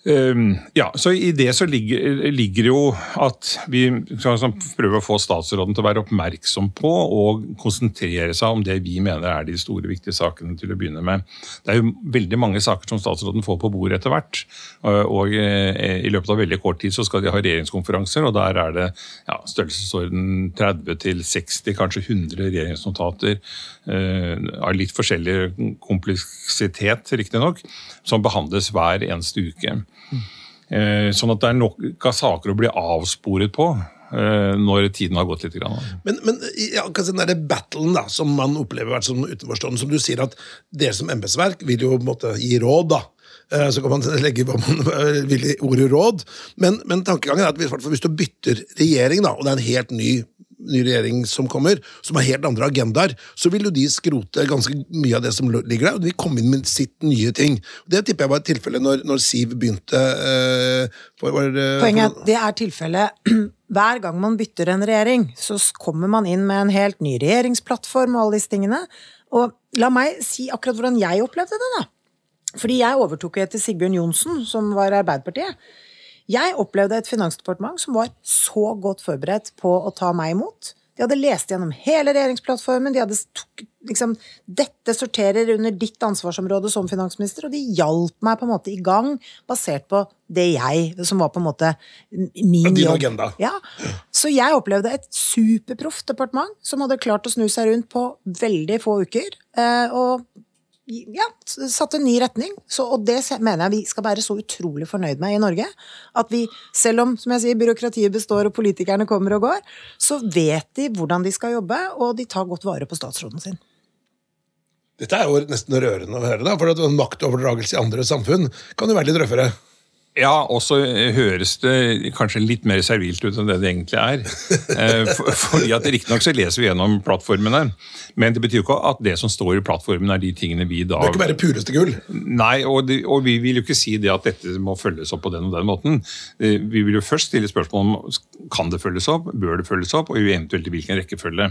Um, ja, så I det så ligger, ligger jo at vi skal prøve prøver å få statsråden til å være oppmerksom på og konsentrere seg om det vi mener er de store, viktige sakene til å begynne med. Det er jo veldig mange saker som statsråden får på bordet etter hvert. og- Og eh, i løpet av veldig kort tid så skal de ha regjeringskonferanser, og der er det ja, størrelsesorden 30 til 60, kanskje 100 regjeringsnotater eh, av litt forskjellig kompleksitet, riktignok, som behandles hver eneste uke. Eh, Sånn at det er nok av saker å bli avsporet på eh, når tiden har gått litt. Men, men ja, den der battlen da, som man opplever som utenforstående, som du sier at dere som embetsverk vil jo måte gi råd, da. Eh, Så kan man legge hva man vil i ordet råd. Men, men tankegangen er at hvis, hvis du bytter regjering, da, og det er en helt ny, ny regjering som kommer, som har helt andre agendaer, så vil jo de skrote ganske mye av det som ligger der, og de komme inn med sitt nye ting. Det tipper jeg var tilfellet når, når Siv begynte eh, for, var, eh, Poenget er at det er tilfellet hver gang man bytter en regjering, så kommer man inn med en helt ny regjeringsplattform og alle disse tingene. Og la meg si akkurat hvordan jeg opplevde det, da. Fordi jeg overtok etter Sigbjørn Johnsen, som var Arbeiderpartiet. Jeg opplevde et finansdepartement som var så godt forberedt på å ta meg imot. De hadde lest gjennom hele regjeringsplattformen, de hadde tok- liksom, Dette sorterer under ditt ansvarsområde som finansminister, og de hjalp meg på en måte i gang, basert på det jeg Som var på en måte min Din jobb. agenda. Ja. Så jeg opplevde et superproft departement som hadde klart å snu seg rundt på veldig få uker. eh, Og ja, satt en ny retning. Så, og det mener jeg vi skal være så utrolig fornøyd med i Norge. At vi, selv om som jeg sier, byråkratiet består og politikerne kommer og går, så vet de hvordan de skal jobbe, og de tar godt vare på statsråden sin. Dette er jo nesten rørende å høre, da, for maktoverdragelse i andre samfunn kan jo være litt røffere. Ja, og så høres det kanskje litt mer servilt ut enn det det egentlig er. Eh, for, fordi at Riktignok så leser vi gjennom plattformene, men det betyr jo ikke at det som står i plattformen, er de tingene vi da Det er ikke bare pureste gull. Nei, og, det, og vi vil jo ikke si det at dette må følges opp på den og den måten. Eh, Vi vil jo først stille spørsmål om kan det følges opp, bør det følges opp, og eventuelt i hvilken rekkefølge.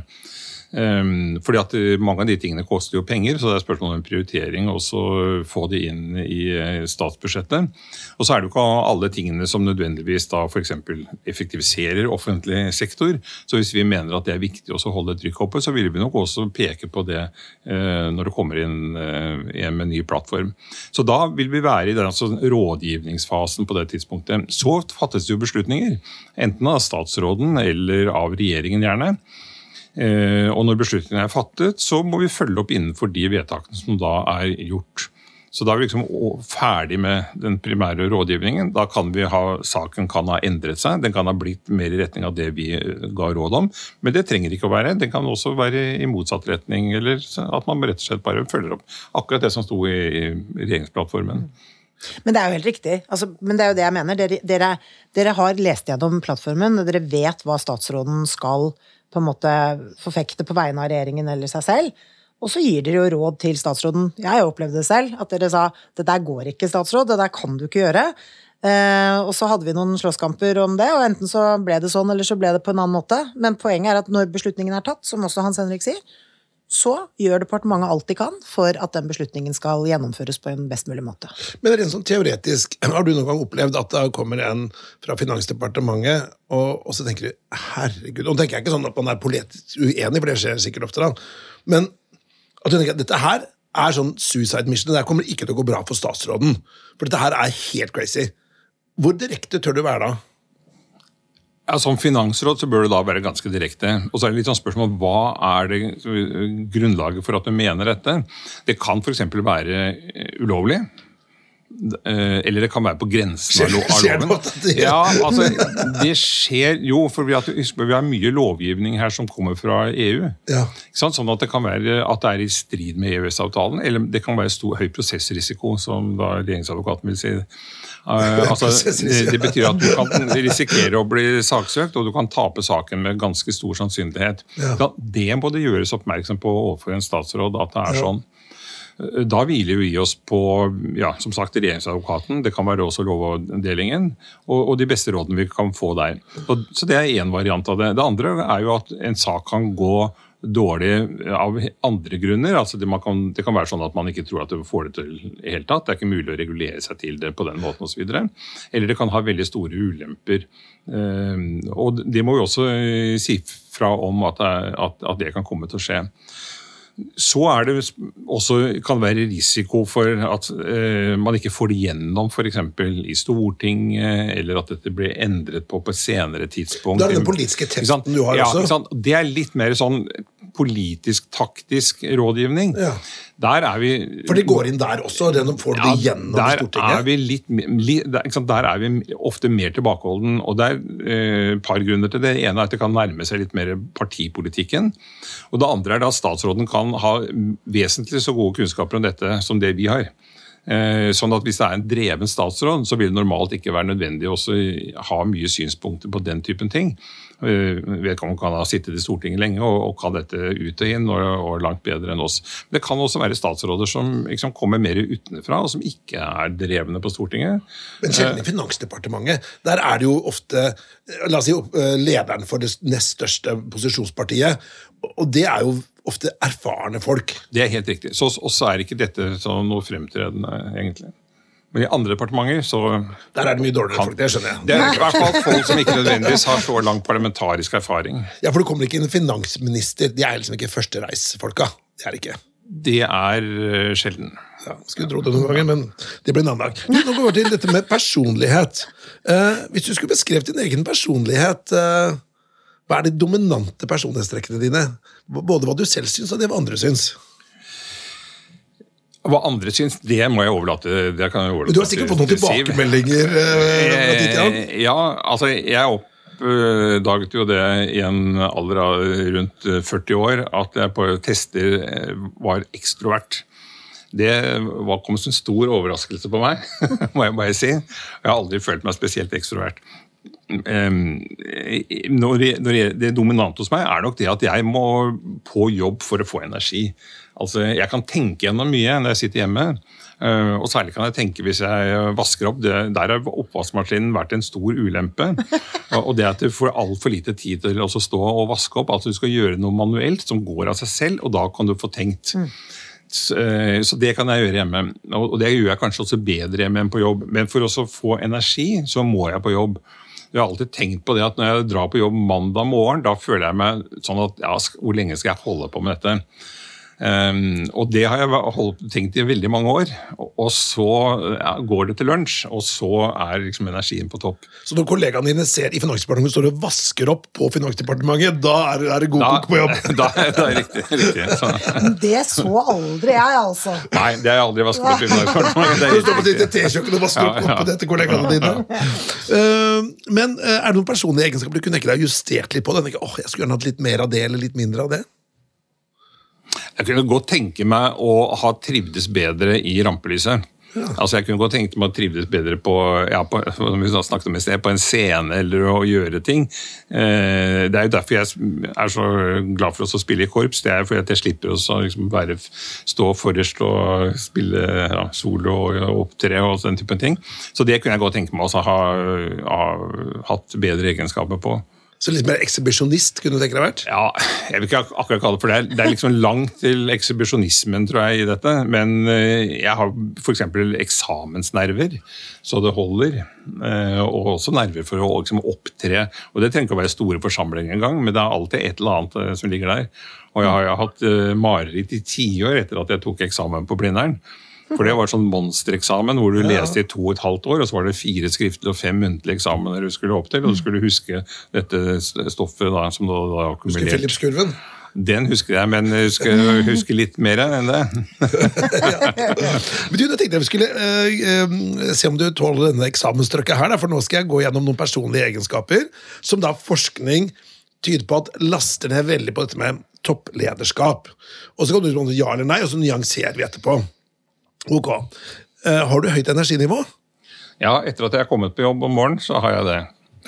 Um, fordi at eh, Mange av de tingene koster jo penger, så det er spørsmål om prioritering og så få det inn i eh, statsbudsjettet. Og så er det jo ikke alle tingene som nødvendigvis da f.eks. effektiviserer offentlig sektor. Så hvis vi mener at det er viktig å holde trykket oppe, så vil vi nok også peke på det eh, når det kommer inn med en ny plattform. Så da vil vi være i den altså, rådgivningsfasen på det tidspunktet. Så fattes det jo beslutninger, enten av statsråden eller av regjeringen gjerne. Eh, og når beslutningen er fattet, så må vi følge opp innenfor de vedtakene som da er gjort. Så da er vi liksom ferdig med den primære rådgivningen. Da kan vi ha, Saken kan ha endret seg, den kan ha blitt mer i retning av det vi eh, ga råd om. Men det trenger ikke å være. Den kan også være i motsatt retning, eller at man rett og slett bare følger opp akkurat det som sto i, regjeringsplattformen. Men det er jo helt riktig. Altså, men det er jo det jeg mener. Dere, dere, dere har lest gjennom plattformen, og dere vet hva statsråden skal på en måte forfekte på vegne av regjeringen eller seg selv. Og så gir dere jo råd til statsråden. Jeg har jo opplevd det selv, at dere sa det der går ikke, statsråd, det der kan du ikke gjøre. Eh, og så hadde vi noen slåsskamper om det, og enten så ble det sånn, eller så ble det på en annen måte. Men poenget er at når beslutningen er tatt, som også Hans Henrik sier, så gjør departementet alt de kan for at den beslutningen skal gjennomføres på en best mulig måte. Men rent sånn teoretisk, har du noen gang opplevd at det kommer en fra Finansdepartementet, og, og så tenker du herregud nå tenker jeg ikke sånn at man er politisk uenig, for det skjer sikkert ofte, da. Men at du tenker at dette her er sånn suicide mission, det her kommer ikke til å gå bra for statsråden. For dette her er helt crazy. Hvor direkte tør du være da? Ja, Som finansråd så bør det da være ganske direkte. Og så er det litt sånn spørsmål hva er det eh, grunnlaget for at du mener dette? Det kan f.eks. være eh, ulovlig. Eh, Eller det kan være på grensen av, det loven. det- Ja, altså, det skjer jo, for vi har, mye lovgivning her som kommer fra EU. Ja. Ikke sant? Sånn at det kan være at det er i strid med EØS-avtalen, eller det kan være stor, høy prosessrisiko, som da regjeringsadvokaten vil si. Uh, altså, det, betyr at du kan risikere å bli saksøkt, og du kan tape saken med ganske stor sannsynlighet. Ja. det må det gjøres oppmerksom på overfor en statsråd at det er sånn. Da hviler vi oss på ja, som sagt, regjeringsadvokaten, det kan være også Lovavdelingen, og, og de beste rådene vi kan få der. Og, så Det er én variant av det. Det andre er jo at en sak kan gå dårlig av andre grunner. altså det, kan, det kan være sånn at man ikke tror at du får det til i det hele tatt. Det er ikke mulig å regulere seg til det på den måten osv. Eller det kan ha veldig store ulemper. Eh, og det må vi også eh, si fra om at at, at det kan komme til å skje. Så er det også, kan det være risiko for at eh, man ikke får det gjennom f.eks. i Stortinget, eller at dette blir endret på på et senere tidspunkt. Det er den politiske testen du har ja, også. Det er litt mer sånn politisk-taktisk rådgivning. Ja. Der er vi For det går inn der også, den får du det gjennom der Stortinget. Er vi litt, der, er vi ofte mer tilbakeholden. og Det er eh, et par grunner til det. Det ene er at det kan nærme seg litt mer partipolitikken. Og det andre er at statsråden kan ha vesentlig så gode kunnskaper om dette som det vi har. Eh, Sånn at Hvis det er en dreven statsråd, så vil det normalt ikke være nødvendig å også ha mye synspunkter på den typen ting. Eh, Vedkommende kan ha sittet i Stortinget lenge og, og kan dette ut og inn, og, og langt bedre enn oss. Men det kan også være statsråder som liksom kommer mer utenfra, og som ikke er drevne på Stortinget. Men sjelden i Finansdepartementet. Der er det jo ofte eh, la oss si, eh, lederen for det nest største posisjonspartiet. Og det er jo ofte erfarne folk. Det er helt riktig. Så oss er ikke dette noe fremtredende, egentlig. Men i andre departementer så Der er det mye dårligere folk, det skjønner jeg. Det er i hvert fall folk som ikke nødvendigvis har så lang parlamentarisk erfaring. Ja, For det kommer ikke inn finansminister. De er liksom ikke førstereisfolka. Det er det ikke. Det er eh, sjelden. Ja, skulle tro det noen ganger, men det blir en annen dag. Nå går vi til dette med personlighet. Eh, hvis du skulle beskrevet din egen personlighet, eh, hva er de dominante personlighetstrekkene dine? Både hva du selv syns, og det hva andre syns. Hva andre syns, det må jeg overlate, det kan jeg overlate du har sikkert fått noen tilbakemeldinger? Eh. Eh, Ja, altså jeg oppdaget jo det i en alder av rundt 40 år, at jeg på tester eh, var ekstrovert. Det var, kom som en stor overraskelse på meg, må jeg bare si. Jeg har aldri følt meg spesielt ekstrovert. Når det, når jeg, det dominante hos meg er nok det at jeg må på jobb for å få energi. Altså, Jeg kan tenke gjennom mye når jeg sitter hjemme. eh, og særlig kan jeg tenke hvis jeg vasker opp. Det, der har oppvaskmaskinen vært en stor ulempe. og det at du får altfor lite tid til å stå og vaske opp. Altså Du skal gjøre noe manuelt som går av seg selv, og da kan du få tenkt. Så eh, så det kan jeg gjøre hjemme. Og det gjør jeg kanskje også bedre hjemme enn på jobb. Men for også å få energi, så må jeg på jobb. Jeg har alltid tenkt på det at når jeg drar på jobb mandag morgen, da føler jeg meg sånn at ja, hvor lenge skal jeg holde på med dette? Um, og det har jeg holdt, tenkt i veldig mange år. Og, og så ja, går det til lunsj, og så er liksom energien på topp. Så når kollegaene dine ser i Finansdepartementet står og vasker opp på Finansdepartementet, da er, er det god Da, kok på jobb? da, da er det riktig. riktig. Så, Det så aldri jeg, altså. nei, det har jeg aldri vasket opp i Finansdepartementet. Du står på ditt T-kjøkken og vasker opp Ja, ja. etter kollegaene dine. Uh, men eh, er det noen personlige egenskaper du kunne tenke deg justert litt på? Den? Ikke, åh, jeg skulle gjerne hatt litt mer av det, eller litt mindre av det. Jeg kunne godt tenke meg å ha trivdes bedre i rampelyset. Altså Jeg kunne godt tenkt meg å trivdes bedre på, ja, på, som vi snakket om i sted, på en scene eller å gjøre ting. Eh, det er jo derfor jeg er så glad for å spille i korps. Det er fordi at jeg slipper å liksom være, stå forrest og spille ja, solo og opptre og den typen ting. Så det kunne jeg godt tenke meg å ha, ha hatt bedre egenskaper på. Så litt mer ekshibisjonist kunne du tenke deg vært? Ja, jeg vil ikke ak- akkurat kalle det for det. Det er liksom langt til ekshibisjonismen, tror jeg, i dette. Men eh, jeg har f.eks. eksamensnerver, så det holder. Eh, Og også nerver for å liksom opptre. Og det trenger ikke å være store forsamlinger engang, men det er alltid et eller annet eh, som ligger der. Og jeg har jo hatt eh, mareritt i tiår etter at jeg tok eksamen på Blindern. For det var sånn monstereksamen hvor du leste i to og et halvt år, og så var det fire skriftlige og fem muntlige eksamener du skulle opp til, og du skulle huske dette stoffet da, som du da Husker akkumulerte. Philips-kurven? Den husker jeg, men jeg husker, husker litt mer enn det. Men du, jeg tenkte jeg skulle uh, uh, se om du tåler denne eksamenstrøkket her, da, for nå skal jeg gå gjennom noen personlige egenskaper som da forskning tyder på at laster ned veldig på dette med topplederskap. Og så kan du si ja eller nei, og så nyanserer vi etterpå. Ok. Eh, har du høyt energinivå? Ja, etter at jeg er kommet på jobb om morgenen, så har jeg det.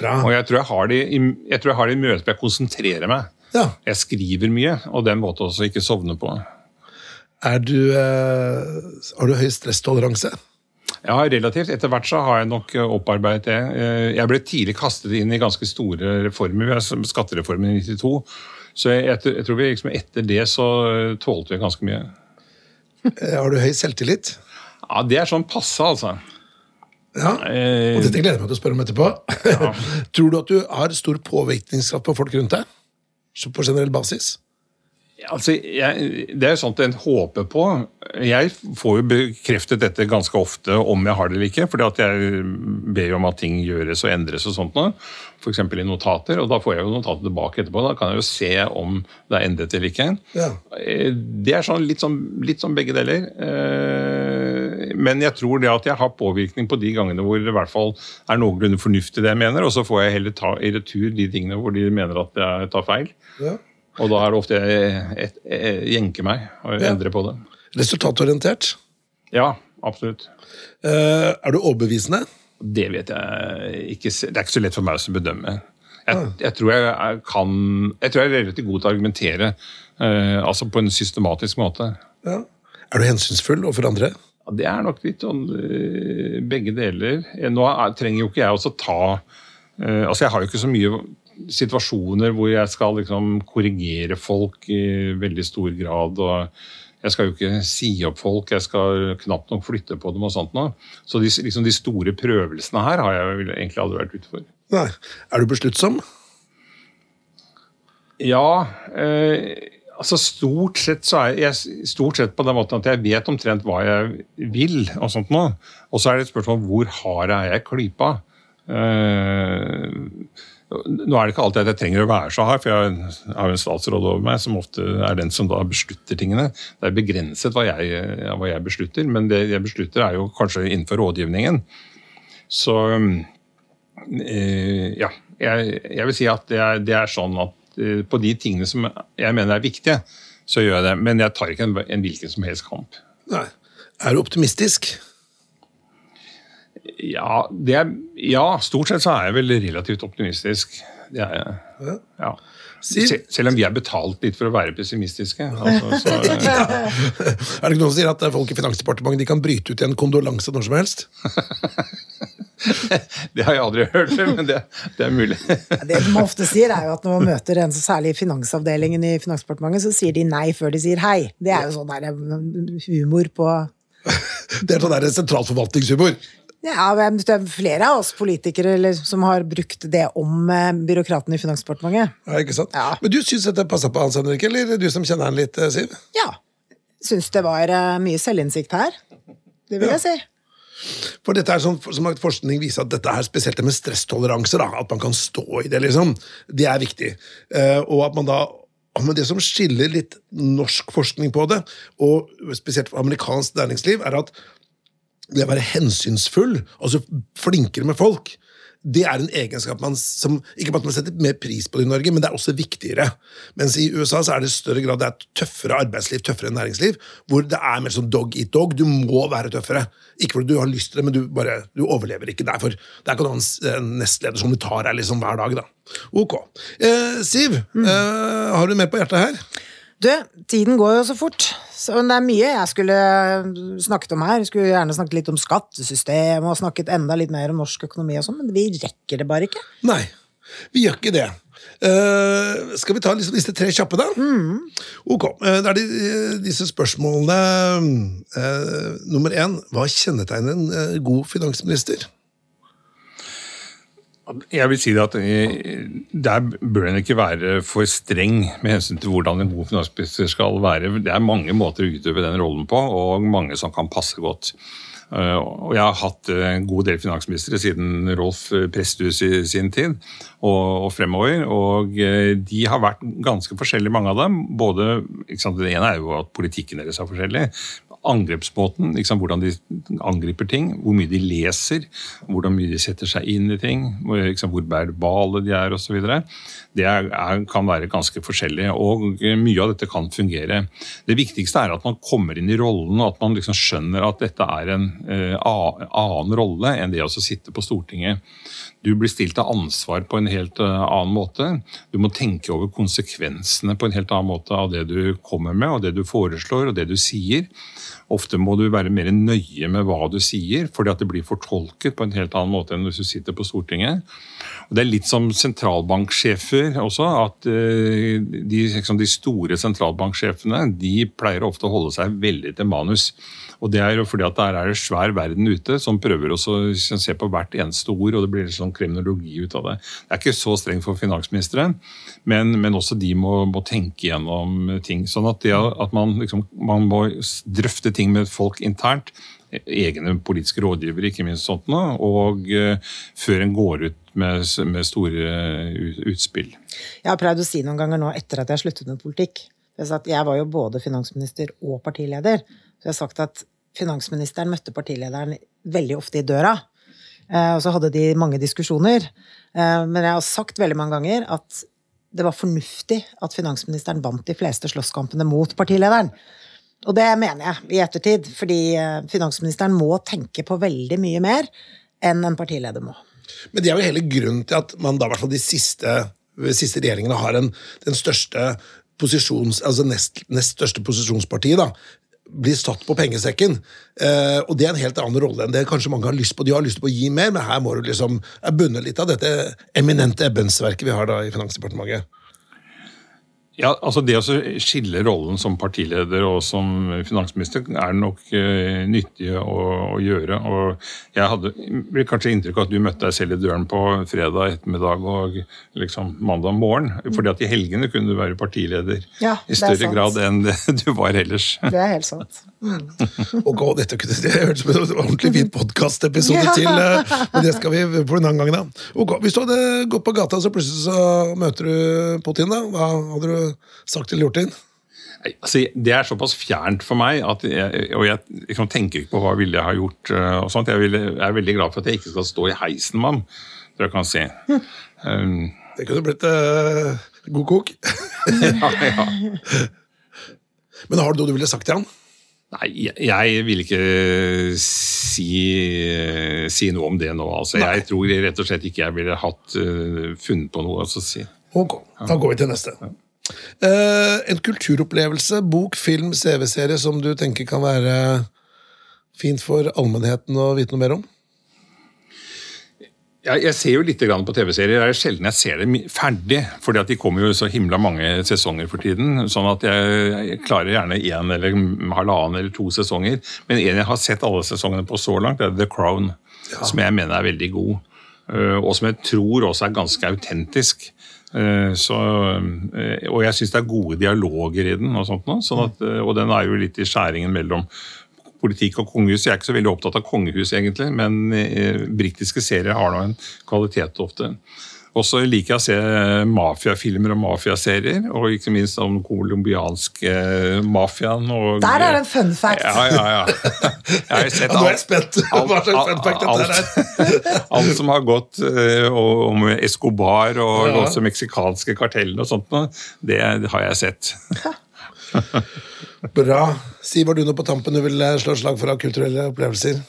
Bra. Og jeg tror jeg har det i, jeg tror jeg har det i møte hvor jeg konsentrerer meg. Ja. Jeg skriver mye, og den måten også ikke sovne på. Er du, eh, har du høy stresstoleranse? Ja, relativt. Etter hvert så har jeg nok opparbeidet det. Eh, Jeg ble tidlig kastet inn i ganske store reformer. Skattereformen i 92. Så jeg, jeg, jeg tror vi liksom etter det så eh, tålte vi ganske mye. Eh, har du høy selvtillit? Ja, Det er sånn passe, altså. Ja. Eh, Og dette gleder jeg meg til å spørre om etterpå. Tror du at du har stor påvirkningskraft på folk rundt deg? På generell basis? Altså, jeg, Det er jo sånt en håper på. Jeg får jo bekreftet dette ganske ofte om jeg har det eller ikke. fordi at jeg ber jo om at ting gjøres og endres og sånt nå. F.eks. i notater. og Da får jeg jo notatet tilbake etterpå. Da kan jeg jo se om det er endret eller ikke. Ja. Eh, Det er sånn, litt, sånn, litt sånn begge deler. Eh, Men jeg tror det at jeg har påvirkning på de gangene hvor det i hvert fall er noenlunde fornuftig det jeg mener, og så får jeg heller ta i retur de tingene hvor de mener at jeg tar feil. Ja. Og da er det ofte jeg, jenker meg og Ja. endrer på det. Resultatorientert? Ja, absolutt. Uh, er du overbevisende? Det vet jeg ikke. Det er ikke så lett for meg å bedømme. Jeg, jeg, tror jeg kan Jeg tror jeg er relativt god til å argumentere, uh, altså på en systematisk måte. Ja. Er du hensynsfull overfor andre? Ja, det er nok litt sånn eh, begge deler. Nå er, trenger jo ikke jeg også ta Altså, jeg har jo ikke så mye situasjoner hvor jeg skal liksom korrigere folk i veldig stor grad. og jeg skal jo ikke si opp folk, jeg skal knapt nok flytte på dem. og sånt nå. Så de, liksom de store prøvelsene her har jeg egentlig aldri vært ute for. Nei. Er du besluttsom? Ja, eh, Altså Stort sett så er jeg stort sett på den måten at jeg vet omtrent hva jeg vil. Og sånt nå. Og så er det et spørsmål hvor hard er jeg klypa? Uh, nå er det ikke alltid at jeg trenger å være så hard, for jeg har jo en statsråd over meg som ofte er den som da beslutter tingene. Det er begrenset hva jeg, hva jeg beslutter, men det jeg beslutter er jo kanskje innenfor rådgivningen. Så uh, ja. Jeg, jeg, vil si at det er, det er sånn at uh, på de tingene som jeg mener er viktige, så gjør jeg det. Men jeg tar ikke en, en hvilken som helst kamp. Nei. Er du optimistisk? Ja, er, ja, stort sett så er jeg vel relativt optimistisk. Det er jeg. Ja. Sel, selv om vi er betalt litt for å være pessimistiske. Altså, så, ja. Er det ikke noen som sier at folk i Finansdepartementet de kan bryte ut i en kondolanse når som helst? det har jeg aldri hørt, men det, det er mulig. det man ofte sier, er jo at når man møter en så særlig i finansavdelingen i Finansdepartementet, så sier de nei før de sier hei. Det er jo sånn der eh, humor på Det er sånn der sentralforvaltningshumor. Ja, det er flere av oss politikere eller, som har brukt det om eh, byråkratene i Finansdepartementet. Ja, ikke sant? Ja. Men du syns dette passa på Hans Henrik, eller du som kjenner han litt, eh, Siv? Ja. Syns det var uh, mye selvinnsikt her. Det vil ja. jeg si. For dette er sånn, som Forskning viser at dette er spesielt det med stresstoleranse. Da, at man kan stå i det, liksom. Det er viktig. Og at man da men det som skiller litt norsk forskning på det, og spesielt amerikansk næringsliv, er at det å være hensynsfull, altså flinkere med folk, det er en egenskap man som Ikke bare at man setter mer pris på det i Norge, men det er også viktigere. Mens i USA så er det i større grad det er tøffere arbeidsliv, tøffere næringsliv, hvor det er mer sånn dog eat dog. Du må være tøffere. Ikke fordi du har lyst til det, men du, bare, du overlever ikke derfor. Der kan du ha en nestleder som du tar deg liksom hver dag, da. Ok. Eh, Siv, mm. eh, har du mer på hjertet her? Du, tiden går jo så fort. Så det er mye jeg skulle snakket om her. Jeg skulle gjerne snakket litt om skattesystem og snakket enda litt mer om norsk økonomi og sånn, men vi rekker det bare ikke. Nei, vi gjør ikke det. Uh, skal vi ta liksom disse tre kjappe, da? Mm. Ok. Uh, det er de, disse spørsmålene uh, Nummer én. Hva kjennetegner en god finansminister? Jeg vil si at eh, Der bør en ikke være for streng med hensyn til hvordan en god finansminister skal være. Det er mange måter å utøve den rollen på, og mange som kan passe godt. Eh, og jeg har hatt en god del finansministre siden Rolf Presthus i sin tid og, fremover. Og eh, de har vært ganske forskjellige, mange av dem. Både, det ene er jo at politikken deres er forskjellig, angrepsmåten, liksom, hvordan de angriper ting, hvor mye de leser, hvordan mye de setter seg inn i ting, liksom, hvor verbale de er osv. Det er, er, kan være ganske forskjellig, og mye av dette kan fungere. Det viktigste er at man kommer inn i rollen, og at man liksom skjønner at dette er en uh, annen rolle enn det å sitte på Stortinget. Du blir stilt til ansvar på en helt uh, annen måte. Du må tenke over konsekvensene på en helt annen måte av det du kommer med, og det du foreslår og det du sier. Ofte må du være mer nøye med hva du sier, fordi at det blir fortolket på en helt annen måte enn hvis du sitter på Stortinget. Og det er litt som sentralbanksjefer også, at eh, de, liksom de store sentralbanksjefene de pleier ofte å holde seg veldig til manus. Og det er jo fordi at der er det svær verden ute som prøver å se på hvert eneste ord, og det blir litt sånn kriminologi ut av det. Det er ikke så strengt for finansministeren, men, men også de må, må, tenke gjennom ting. Sånn at, det, at man, liksom, man må drøfte ting med folk internt egne politiske rådgivere, ikke minst sånt nå, og uh, før en går ut med, med store utspill. Jeg har prøvd å si noen ganger nå etter at jeg sluttet med politikk. Jeg var jo både finansminister og partileder. Så jeg har sagt at finansministeren møtte partilederen veldig ofte i døra. Eh, og så hadde de mange diskusjoner. Eh, men jeg har sagt veldig mange ganger at det var fornuftig at finansministeren vant de fleste slåsskampene mot partilederen. Og det mener jeg i ettertid, fordi eh, finansministeren må tenke på veldig mye mer enn en partileder må. Men det er jo hele grunnen til at man da i hvert fall de siste, siste regjeringene har en, den største posisjons, altså nest, nest største posisjonspartiet, da, blir satt på pengesekken. Eh, og det er en helt annen rolle enn det kanskje mange har lyst på. De har lyst på å gi mer, men her må du liksom bunne litt av dette eminente ebbensverket vi har da i Finansdepartementet. Ja, altså Det å skille rollen som partileder og som finansminister er nok uh, nyttig å, å, gjøre. og Jeg hadde kanskje inntrykk av at du møtte deg selv i døren på fredag ettermiddag og liksom mandag morgen. fordi at i helgene kunne du være partileder ja, i større grad enn det du var ellers. Det er helt sant. Mm. og dette kunne det hørtes ut som en ordentlig fin podkastepisode ja. til, uh, men det skal vi på en annen gang. da. Og Hvis du hadde gått på gata, så plutselig så møter du Putin, da. hva hadde du sagt eller gjort inn? Altså, det er såpass fjernt for meg, at jeg, og jeg liksom, tenker ikke på hva ville jeg ha gjort. Uh, og sånt. Jeg, vil, jeg, er veldig glad for at jeg ikke skal stå i heisen med ham. Det jeg kan si. Um, det kunne blitt uh, god kok. ja, ja. Men har du noe du ville sagt til han? Nei, jeg, jeg vil ikke si, si, noe om det nå. Altså, jeg tror rett og slett ikke jeg ville hatt uh, funnet på noe å si. Ok, da går vi til neste. Ja. Uh, en kulturopplevelse, bok, film, CV-serie som du tenker kan være fint for allmennheten å vite noe mer om? Jeg, jeg ser jo litt på TV-serier. Det er sjelden jeg ser det ferdig. fordi at de kommer jo så himla mange sesonger for tiden. sånn at jeg, jeg klarer gjerne én eller halvannen eller to sesonger. Men en jeg har sett alle sesongene på så langt, er The Crown. Ja. Som jeg mener er veldig god. Eh, og som jeg tror også er ganske autentisk. Eh, så, eh, og jeg syns det er gode dialoger i den. Og, sånt sånn at, eh, og den er jo litt i skjæringen mellom politikk og kongehus. Jeg er ikke så veldig opptatt av kongehus, egentlig, men britiske serier har nå en kvalitet ofte. Og så liker jeg å se mafiafilmer og mafiaserier, og ikke minst om den colombianske mafiaen. Der er det en fun fact! Ja, ja, ja. Jeg har Nå er jeg spent hva slags fun fact dette er. Alt som har gått uh, om Escobar og ja. også meksikanske kartellene og sånt, det, det har jeg sett. Bra. Si var du nå på tampen du vil slå slag for av kulturelle opplevelser?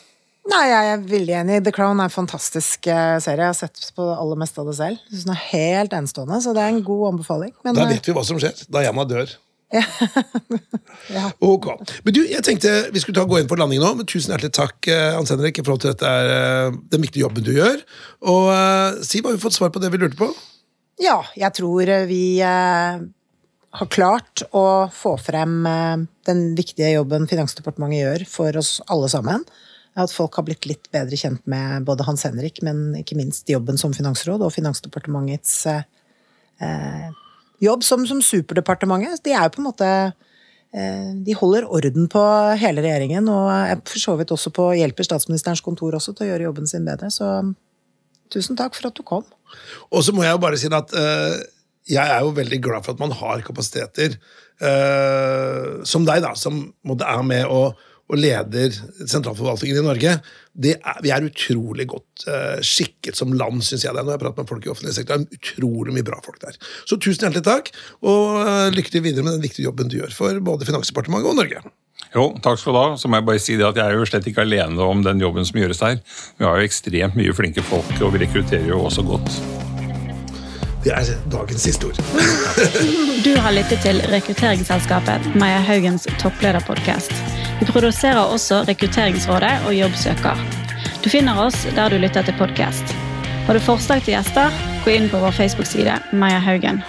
Nei, jeg er veldig enig. The Crown er en fantastisk eh, serie. Jeg har sett på det aller meste av det selv. Jeg synes den er helt enestående, så det er en god anbefaling. Men, da eh, vet vi hva som skjer. Diana dør. ja. Ok. Men du, jeg tenkte vi skulle ta gå inn for landing nå, men tusen hjertelig takk, eh, Hans Henrik, i forhold til dette er den viktige jobben du gjør. Og uh, si, har vi fått svar på det vi lurte på? Ja, jeg tror vi uh, har klart å få frem uh, den viktige jobben Finansdepartementet gjør for oss alle sammen. At folk har blitt litt bedre kjent med både Hans Henrik, men ikke minst jobben som finansråd og Finansdepartementets eh, jobb som, som, superdepartementet. De er jo på en måte eh, De holder orden på hele regjeringen, og for så vidt også på hjelper statsministerens kontor også til å gjøre jobben sin bedre. Så tusen takk for at du kom. Og så må jeg jo bare si at eh, jeg er jo veldig glad for at man har kapasiteter uh, som deg, da, som måtte er med å og leder sentralforvaltningen i Norge, er, vi er utrolig godt uh, skikket som land, syns jeg det er. Når jeg prater med folk i offentlig sektor, det er utrolig mye bra folk der. Så tusen hjertelig takk, og uh, lykke til videre med den viktige jobben du gjør for både Finansdepartementet og Norge. Jo, takk skal du ha. Så må jeg bare si det at jeg er jo slett ikke alene om den jobben som gjøres her. Vi har jo ekstremt mye flinke folk, og vi rekrutterer jo også godt. Det er dagens historie. du har lyttet til rekrutteringsselskapet Maja Haugens topplederpodkast. Vi produserer også Rekrutteringsrådet og Jobbsøker. Du finner oss der du lytter til podkast. Har du forslag til gjester, gå inn på vår Facebook-side Maja Haugen.